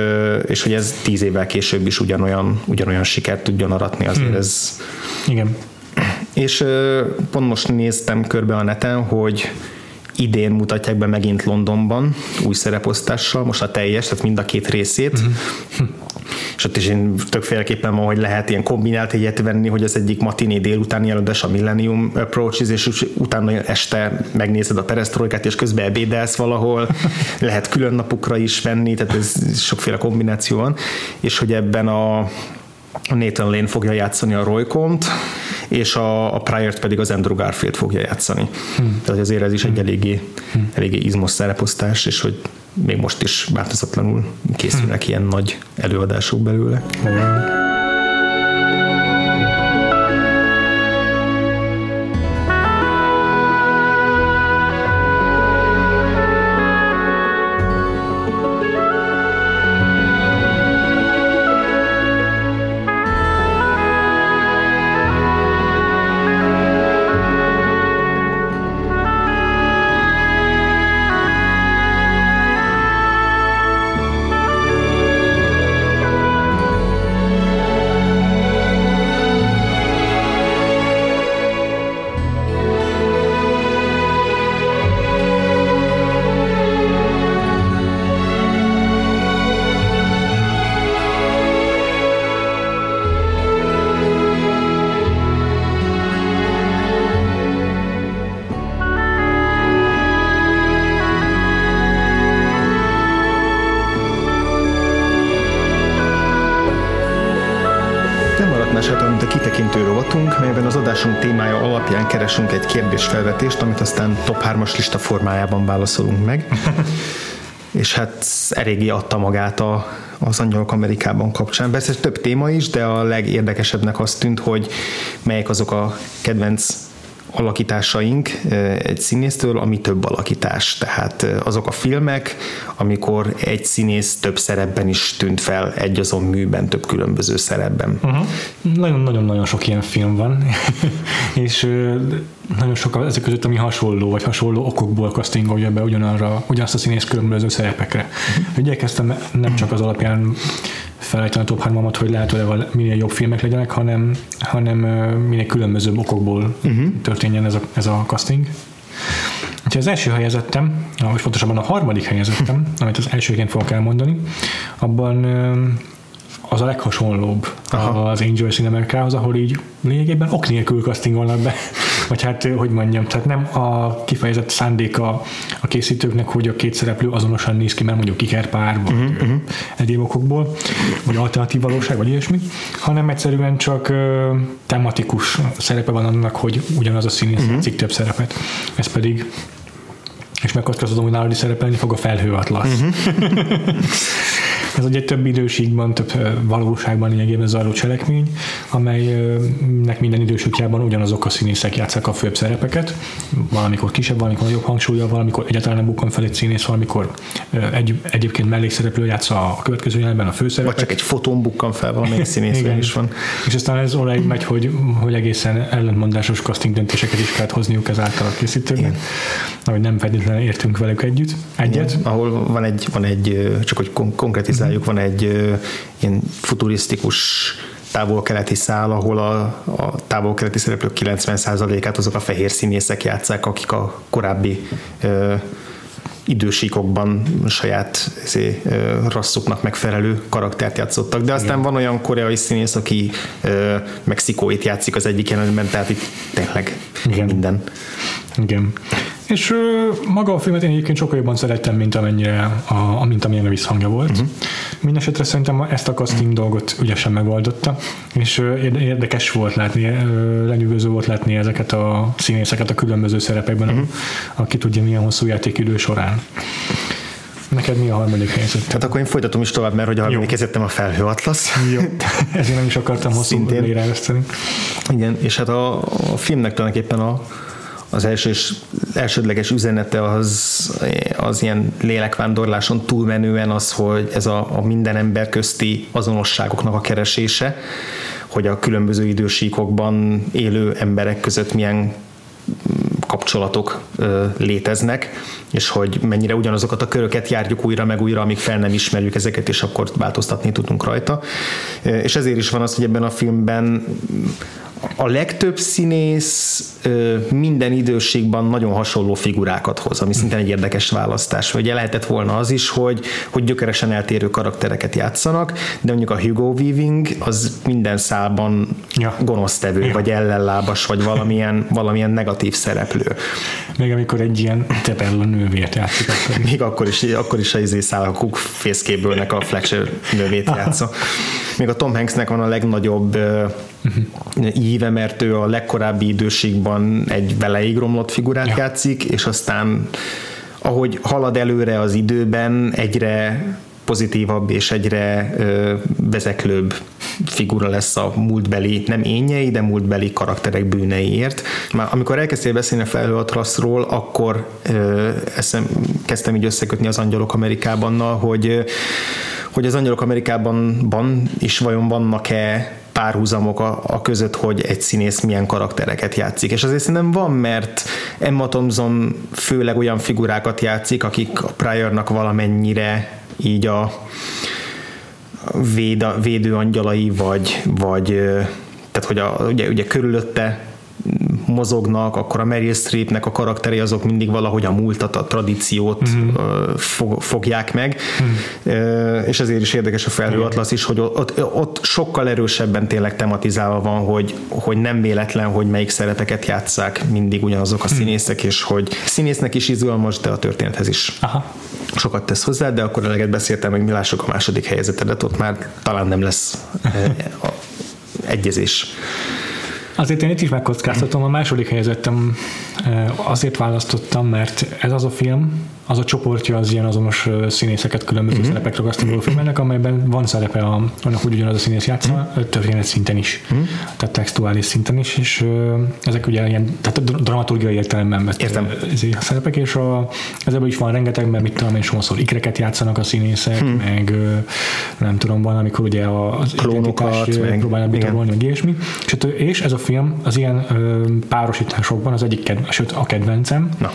és hogy ez tíz évvel később is ugyanolyan, ugyanolyan sikert tudjon aratni, azért mm. ez... Igen. És pont most néztem körbe a neten, hogy idén mutatják be megint Londonban új szereposztással, most a teljes, tehát mind a két részét. Mm-hmm. *laughs* És ott is én többféleképpen van, hogy lehet ilyen kombinált egyet venni, hogy az egyik matiné délutáni előadás a Millennium Approaches, és utána este megnézed a perestroikát, és közben ebédelsz valahol, *laughs* lehet külön napukra is venni, tehát ez sokféle kombináció van, és hogy ebben a Nathan Lane fogja játszani a Roykont, és a, a Pryor-t pedig az Andrew Garfield fogja játszani. Hmm. Tehát azért ez is egy eléggé, hmm. eléggé izmos szereposztás, és hogy még most is változatlanul készülnek hmm. ilyen nagy előadások belőle. Hmm. Kérdésfelvetést, amit aztán top 3-as lista formájában válaszolunk meg. *laughs* és hát eléggé adta magát a, az Angyalok Amerikában kapcsán. Persze több téma is, de a legérdekesebbnek azt tűnt, hogy melyek azok a kedvenc alakításaink egy színésztől, ami több alakítás. Tehát azok a filmek, amikor egy színész több szerepben is tűnt fel egy azon műben, több különböző szerepben. Uh-huh. Nagyon-nagyon-nagyon sok ilyen film van, *laughs* és nagyon sok ezek között, ami hasonló, vagy hasonló okokból castingolja be ugyanarra, ugyanazt a színész különböző szerepekre. Uh-huh. Igyekeztem nem csak az alapján felejteni a top 3 hogy lehetőleg minél jobb filmek legyenek, hanem, hanem minél különbözőbb okokból uh-huh. történjen ez a, ez a casting. Úgyhogy az első helyezettem, vagy pontosabban a harmadik helyezettem, amit az elsőként fogok elmondani, abban az a leghasonlóbb Aha. az Angels in America-hoz, ahol így lényegében ok nélkül castingolnak be *laughs* vagy hát, hogy mondjam, tehát nem a kifejezett szándéka a készítőknek, hogy a két szereplő azonosan néz ki, mert mondjuk ikerpár, vagy uh-huh, egyéb okokból, vagy alternatív valóság, vagy ilyesmi, hanem egyszerűen csak tematikus szerepe van annak, hogy ugyanaz a színész uh-huh. több szerepet. Ez pedig és megkockáztatom, hogy nálad is szerepelni fog a felhőatlasz. Uh-huh. *laughs* Ez ugye több időségben, több valóságban lényegében zajló cselekmény, amelynek minden idősútjában ugyanazok a színészek játszák a főbb szerepeket, valamikor kisebb, valamikor nagyobb hangsúlya, valamikor egyáltalán nem bukkan fel egy színész, valamikor egy, egyébként mellékszereplő játsza a következő jelenben a főszerepet. Vagy csak egy fotón bukkan fel valamelyik *laughs* színész is van. És aztán ez odáig megy, hogy, hogy egészen ellentmondásos casting döntéseket is kellett hozniuk ezáltal a készítőknek, ahogy nem feltétlenül értünk velük együtt. Egyet. Igen, ahol van egy, van egy csak hogy konkretizáljuk, van egy ilyen futurisztikus távol-keleti szál, ahol a, a távol-keleti szereplők 90%-át azok a fehér színészek játszák, akik a korábbi ö, idősíkokban saját ezé, rasszuknak megfelelő karaktert játszottak. De aztán Igen. van olyan koreai színész, aki ö, mexikóit játszik az egyik jelenetben, tehát itt tényleg Igen. minden. Igen. És ö, maga a filmet én egyébként sokkal jobban szerettem, mint amennyire, a, mint amilyen a visszhangja volt. Uh-huh Mindenesetre szerintem ezt a casting dolgot ügyesen megoldotta, és érdekes volt látni, lenyűgöző volt látni ezeket a színészeket a különböző szerepekben, uh-huh. aki tudja milyen hosszú játékidő során. Neked mi a harmadik helyzet? Tehát akkor én folytatom is tovább, mert hogy a harmadik helyzetem a felhőatlasz. Jó, *laughs* ezért nem is akartam hosszú leírástani. Igen, és hát a, a filmnek tulajdonképpen a, az első és elsődleges üzenete az, az ilyen lélekvándorláson túlmenően az, hogy ez a, a minden ember közti azonosságoknak a keresése, hogy a különböző idősíkokban élő emberek között milyen kapcsolatok léteznek, és hogy mennyire ugyanazokat a köröket járjuk újra meg újra, amíg fel nem ismerjük ezeket, és akkor változtatni tudunk rajta. És ezért is van az, hogy ebben a filmben a legtöbb színész minden időségben nagyon hasonló figurákat hoz, ami szintén egy érdekes választás. Ugye lehetett volna az is, hogy, hogy gyökeresen eltérő karaktereket játszanak, de mondjuk a Hugo Weaving az minden szálban ja. gonosztevő, ja. vagy ellenlábas, vagy valamilyen, valamilyen negatív szereplő. Még amikor egy ilyen Tebella nővért játszik. Akkor. Még akkor is, akkor is a izé a Cook fészkébőlnek a Fletcher nővét játsza. Még a Tom Hanksnek van a legnagyobb uh-huh. íve, mert ő a legkorábbi időségben egy veleig romlott figurát ja. játszik, és aztán ahogy halad előre az időben, egyre pozitívabb és egyre ö, vezeklőbb figura lesz a múltbeli, nem énjei, de múltbeli karakterek bűneiért. Már amikor elkezdtél beszélni a felhőatraszról, akkor ö, eszem, kezdtem így összekötni az Angyalok Amerikában, hogy hogy az Angyalok Amerikában ban is vajon vannak-e párhuzamok a, a között, hogy egy színész milyen karaktereket játszik. És azért szerintem van, mert Emma Thompson főleg olyan figurákat játszik, akik a Priornak valamennyire így a véd, védő angyalai, vagy, vagy tehát hogy a, ugye, ugye körülötte mozognak, akkor a Meryl Streepnek a karakterei azok mindig valahogy a múltat, a tradíciót uh-huh. fog, fogják meg, uh-huh. és ezért is érdekes a felhőatlasz is, hogy ott, ott sokkal erősebben tényleg tematizálva van, hogy, hogy nem véletlen, hogy melyik szerepeket játsszák mindig ugyanazok a uh-huh. színészek, és hogy színésznek is izgalmas, de a történethez is Aha. sokat tesz hozzá, de akkor eleget beszéltem, hogy mi lássuk a második helyzetedet, ott már talán nem lesz *laughs* egyezés. Azért én itt is megkockáztatom, a második helyezettem azért választottam, mert ez az a film, az a csoportja az ilyen azonos színészeket különböző uh-huh. szerepek ragasztó filmnek, amelyben van szerepe a, annak úgy ugyanaz a színész játsza, uh-huh. történet szinten is, uh-huh. tehát textuális szinten is, és ezek ugye ilyen, tehát dramaturgiai értelemben vett Értem. a szerepek, és a, ezekben is van rengeteg, mert mit tudom én, sokszor ikreket játszanak a színészek, hmm. meg nem tudom, van, amikor ugye az klónokat próbálnak bitagolni, meg ilyesmi, és, és ez a film az ilyen párosításokban az egyik, ked, sőt a kedvencem, Na.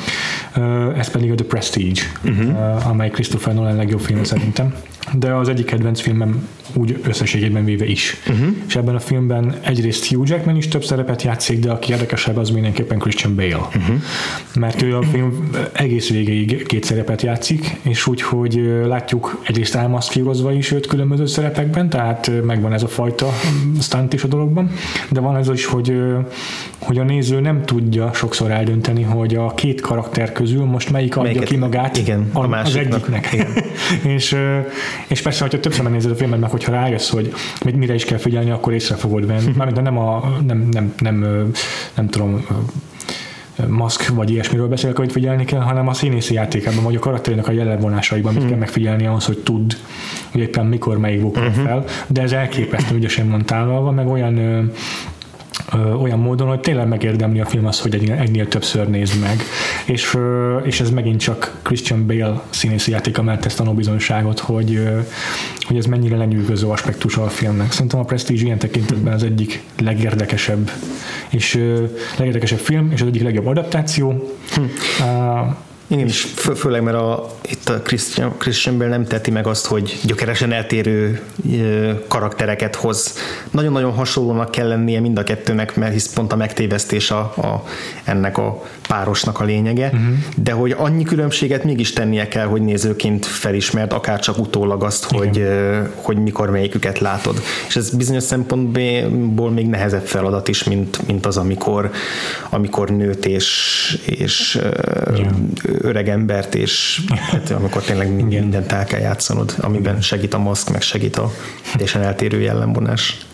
ez pedig a The Prestige Prestige, uh-huh. amely Christopher Nolan legjobb film szerintem, de az egyik kedvenc filmem úgy összességében véve is. Uh-huh. És ebben a filmben egyrészt Hugh Jackman is több szerepet játszik, de aki érdekesebb az mindenképpen Christian Bale. Uh-huh. Mert ő a film egész végéig két szerepet játszik, és úgy, hogy látjuk egyrészt elmaszkírozva is őt különböző szerepekben, tehát megvan ez a fajta stunt is a dologban, de van ez is, hogy, hogy a néző nem tudja sokszor eldönteni, hogy a két karakter közül most melyik adja Melyiket, ki magát igen, a, a az egyiknek. Igen. *laughs* és, és persze, hogyha többször megnézed a filmet, meg hogyha rájössz, hogy mire is kell figyelni, akkor észre fogod venni. Mhm. Mármint nem, a, nem, nem, nem, nem, nem tudom, maszk vagy ilyesmiről beszélek, hogy figyelni kell, hanem a színészi játékában, vagy a karakterének a jellemvonásaiban, amit mm. kell megfigyelni ahhoz, hogy tud, hogy éppen mikor melyik bukkan uh-huh. fel, de ez elképesztő ügyesen van tálalva, meg olyan olyan módon, hogy tényleg megérdemli a film azt, hogy egynél, egynél többször nézd meg. És, és ez megint csak Christian Bale színészi játéka mellett ezt tanúbizonyságot, hogy, hogy ez mennyire lenyűgöző aspektusa a filmnek. Szerintem a Prestige ilyen tekintetben az egyik legérdekesebb és legérdekesebb film, és az egyik legjobb adaptáció. Hm. Uh, igen, és fő, főleg, mert a, a Christian, Christian Bale nem teti meg azt, hogy gyökeresen eltérő karaktereket hoz. Nagyon-nagyon hasonlónak kell lennie mind a kettőnek, mert hisz pont a megtévesztés a, a, ennek a párosnak a lényege, uh-huh. de hogy annyi különbséget mégis tennie kell, hogy nézőként felismert, akár csak utólag azt, hogy, hogy mikor melyiküket látod. És ez bizonyos szempontból még nehezebb feladat is, mint, mint az, amikor, amikor nőt és, és öreg embert és *laughs* hát amikor tényleg mindent el kell játszanod, amiben segít a maszk, meg segít a teljesen eltérő jellemvonás.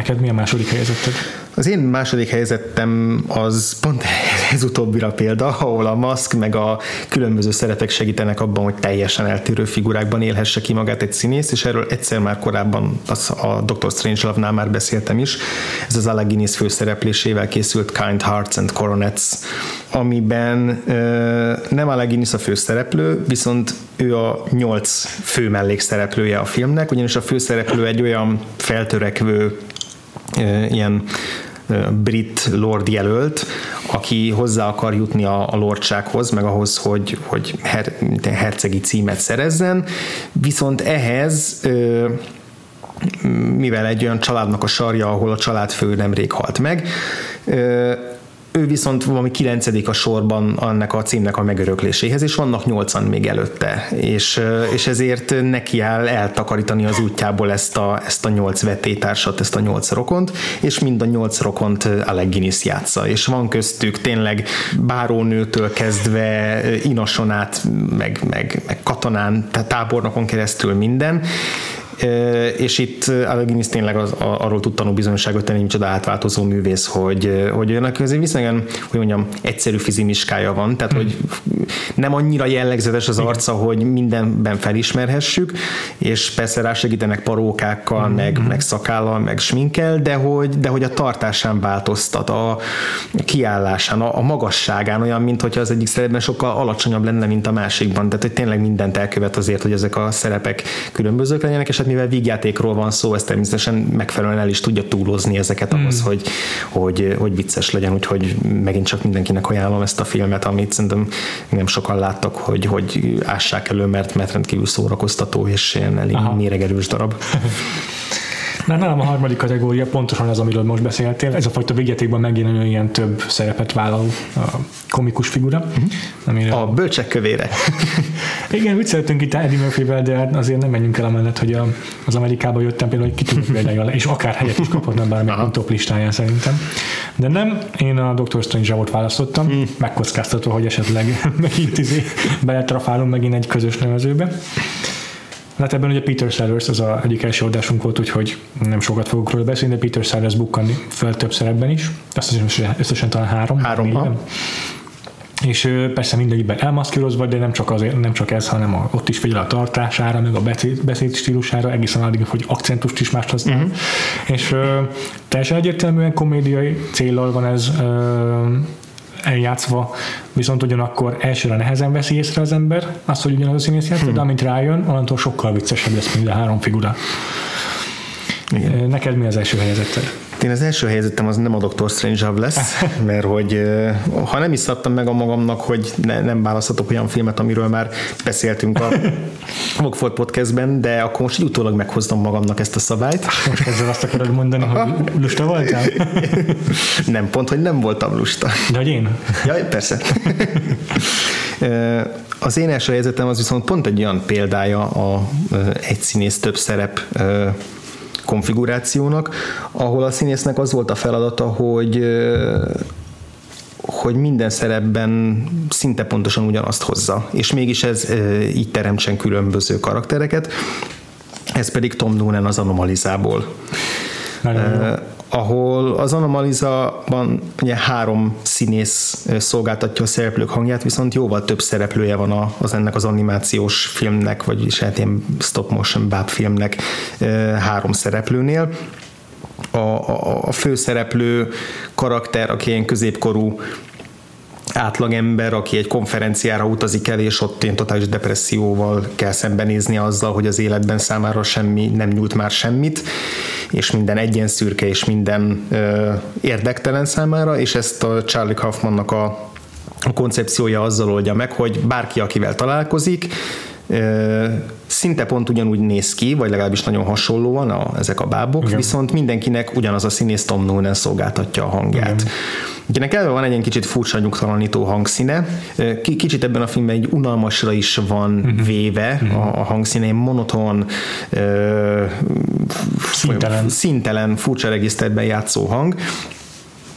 Neked mi a második helyzeted? Az én második helyzetem az pont *laughs* ez utóbbira példa, ahol a maszk meg a különböző szerepek segítenek abban, hogy teljesen eltérő figurákban élhesse ki magát egy színész, és erről egyszer már korábban az a Dr. Strangelove-nál már beszéltem is. Ez az Alec Guinness főszereplésével készült Kind Hearts and Coronets, amiben nem Alec Guinness a főszereplő, viszont ő a nyolc fő mellékszereplője a filmnek, ugyanis a főszereplő egy olyan feltörekvő ilyen brit lord jelölt, aki hozzá akar jutni a, a lordsághoz, meg ahhoz, hogy, hogy her, hercegi címet szerezzen, viszont ehhez mivel egy olyan családnak a sarja, ahol a családfő nemrég halt meg, ő viszont valami kilencedik a sorban annak a címnek a megörökléséhez, és vannak nyolcan még előtte, és, és ezért neki áll eltakarítani az útjából ezt a, ezt a nyolc vetétársat, ezt a nyolc rokont, és mind a nyolc rokont Alec Guinness játsza, és van köztük tényleg bárónőtől kezdve inason át, meg, meg, meg katonán, tehát tábornokon keresztül minden, és itt Alleginis tényleg az, arról tud tanúbizonyságot tenni, micsoda átváltozó művész, hogy, hogy önnek azért viszonylag, hogy mondjam, egyszerű fizimiskája van, tehát hogy nem annyira jellegzetes az arca, hogy mindenben felismerhessük, és persze rá segítenek parókákkal, mm-hmm. meg, meg szakállal, meg sminkel, de hogy, de hogy a tartásán változtat, a kiállásán, a, a magasságán, olyan, mint hogyha az egyik szerepben sokkal alacsonyabb lenne, mint a másikban. Tehát, hogy tényleg mindent elkövet azért, hogy ezek a szerepek különbözők legyenek, és hát mivel vígjátékról van szó, ez természetesen megfelelően el is tudja túlozni ezeket mm. ahhoz, hogy, hogy, hogy vicces legyen, úgyhogy megint csak mindenkinek ajánlom ezt a filmet, amit szerintem nem sokan láttak, hogy, hogy ássák elő, mert, mert rendkívül szórakoztató és ilyen elég méregerős darab. *laughs* Na, nálam a harmadik kategória pontosan az, amiről most beszéltél. Ez a fajta végjátékban megjelenő ilyen több szerepet vállal a komikus figura. Uh-huh. Amire... A bölcsek kövére. *laughs* Igen, vicceltünk itt Eddie murphy de hát azért nem menjünk el amellett, hogy a, az Amerikába jöttem például, hogy kitűnő például, és akár helyet is kaphatnám bármilyen top listáján szerintem. De nem, én a Dr. Strange-ot választottam, hmm. megkockáztatva, hogy esetleg *laughs* megint izé beletrafálom megint egy közös nevezőbe. Hát ebben ugye Peter Sellers az a egyik első adásunk volt, úgyhogy nem sokat fogok róla beszélni, de Peter Sellers bukkan fel több szerepben is. Azt hiszem, összesen talán három. Három, és persze mindegyikben elmaszkírozva, de nem csak, azért, nem csak ez, hanem a, ott is figyel a tartására, meg a beszéd, beszéd stílusára, egészen addig, hogy akcentust is mást használ. Uh-huh. És ö, teljesen egyértelműen komédiai célral van ez ö, eljátszva, viszont ugyanakkor elsőre nehezen veszi észre az ember azt, hogy ugyanaz a színész játszik, hmm. de amint rájön, onnantól sokkal viccesebb lesz, mint a három figura. Igen. Neked mi az első helyzeted? Én az első helyzetem az nem a Dr. Strange lesz, *laughs* mert hogy ha nem is szabtam meg a magamnak, hogy ne, nem választhatok olyan filmet, amiről már beszéltünk a *laughs* Vogford podcastben, de akkor most utólag meghoztam magamnak ezt a szabályt. Most ezzel azt akarod mondani, hogy lusta voltál? *laughs* nem, pont, hogy nem voltam lusta. De hogy én? Ja, persze. Az én első helyzetem az viszont pont egy olyan példája a egy színész több szerep konfigurációnak, ahol a színésznek az volt a feladata, hogy hogy minden szerepben szinte pontosan ugyanazt hozza, és mégis ez így teremtsen különböző karaktereket, ez pedig Tom Noonan az Anomalizából. Nagyon ahol az Anomaliza-ban ugye három színész szolgáltatja a szereplők hangját, viszont jóval több szereplője van az ennek az animációs filmnek, vagyis hát ilyen stop motion báb filmnek három szereplőnél. A, a, a főszereplő karakter, aki ilyen középkorú átlagember, aki egy konferenciára utazik el, és ott ilyen totális depresszióval kell szembenézni azzal, hogy az életben számára semmi nem nyújt már semmit, és minden egyenszürke, és minden ö, érdektelen számára, és ezt a Charlie Kaufmannak a, a koncepciója azzal oldja meg, hogy bárki, akivel találkozik, szinte pont ugyanúgy néz ki, vagy legalábbis nagyon hasonlóan a, ezek a bábok, Igen. viszont mindenkinek ugyanaz a színész Tom Noonan szolgáltatja a hangját. Igen. Akinek elve van egy ilyen kicsit furcsa nyugtalanító hangszíne, kicsit ebben a filmben egy unalmasra is van uh-huh. véve uh-huh. a, a hangszíne, monoton, szintelen. szintelen, furcsa regiszterben játszó hang,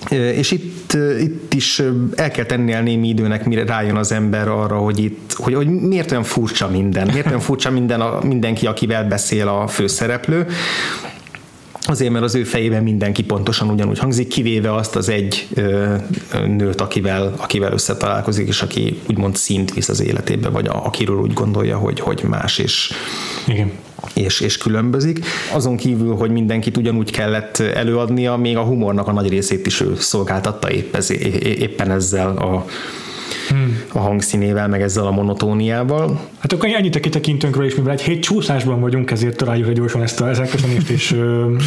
És itt, itt is el kell tenni el némi időnek, mire rájön az ember arra, hogy itt, hogy, hogy miért olyan furcsa minden, miért olyan furcsa minden a, mindenki, akivel beszél a főszereplő, Azért, mert az ő fejében mindenki pontosan ugyanúgy hangzik, kivéve azt az egy ö, nőt, akivel, akivel összetalálkozik, és aki úgymond szint visz az életébe, vagy a, akiről úgy gondolja, hogy, hogy más, és, Igen. És, és különbözik. Azon kívül, hogy mindenkit ugyanúgy kellett előadnia, még a humornak a nagy részét is ő szolgáltatta épp ez, éppen ezzel a, hmm. a hangszínével, meg ezzel a monotóniával. Hát akkor ennyit a kitekintőnkről, és mivel egy hét csúszásban vagyunk, ezért találjuk hogy gyorsan ezt a ezerköszönést, és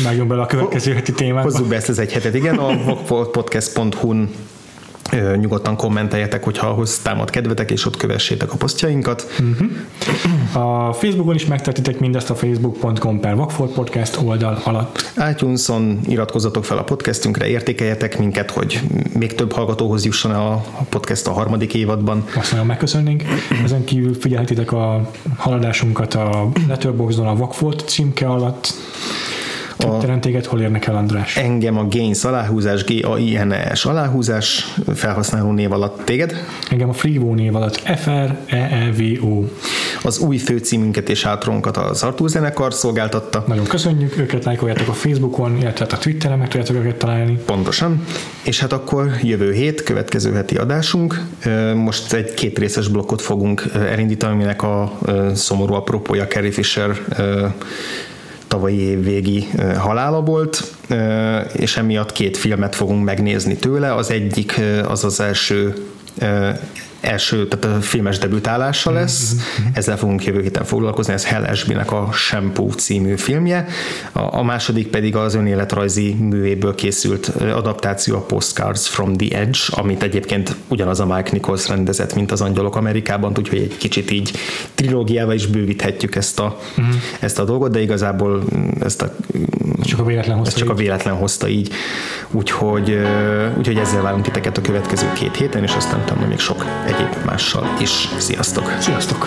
vágjunk bele a következő heti témába. Hozzuk be ezt az egy hetet, igen, a podcast.hu-n nyugodtan kommenteljetek, hogyha ahhoz támad kedvetek, és ott kövessétek a posztjainkat. Uh-huh. A Facebookon is megtetitek mindezt a facebook.com per Vagfolt Podcast oldal alatt. iTunes-on iratkozzatok fel a podcastünkre, értékeljetek minket, hogy még több hallgatóhoz jusson a podcast a harmadik évadban. Azt nagyon megköszönnénk. Ezen kívül figyelhetitek a haladásunkat a Letterboxdon a Vagfolt címke alatt. Twitteren téged hol érnek el, András? Engem a Gains aláhúzás, G-A-I-N-E-S aláhúzás felhasználó név alatt téged. Engem a Freevo név alatt F-R-E-E-V-O. Az új főcímünket és átronkat az Artúr zenekar szolgáltatta. Nagyon köszönjük, őket lájkoljátok a Facebookon, illetve a Twitteren meg tudjátok őket találni. Pontosan. És hát akkor jövő hét, következő heti adásunk. Most egy két részes blokkot fogunk elindítani, aminek a szomorú apropója Carrie Fisher tavalyi év végi halála volt, és emiatt két filmet fogunk megnézni tőle. Az egyik az az első első, tehát a filmes debütálása lesz, mm-hmm. ezzel fogunk jövő héten foglalkozni, ez Hell Ashby-nek a Shampoo című filmje, a, a második pedig az önéletrajzi művéből készült adaptáció a Postcards from the Edge, amit egyébként ugyanaz a Mike Nichols rendezett, mint az Angyalok Amerikában, úgyhogy egy kicsit így trilógiával is bővíthetjük ezt a, mm-hmm. ezt a dolgot, de igazából ezt a csak a véletlen hozta, csak így. a véletlen hozta így. Úgyhogy, úgyhogy ezzel várunk titeket a következő két héten, és aztán utána még sok egyéb mással is. Sziasztok! Sziasztok!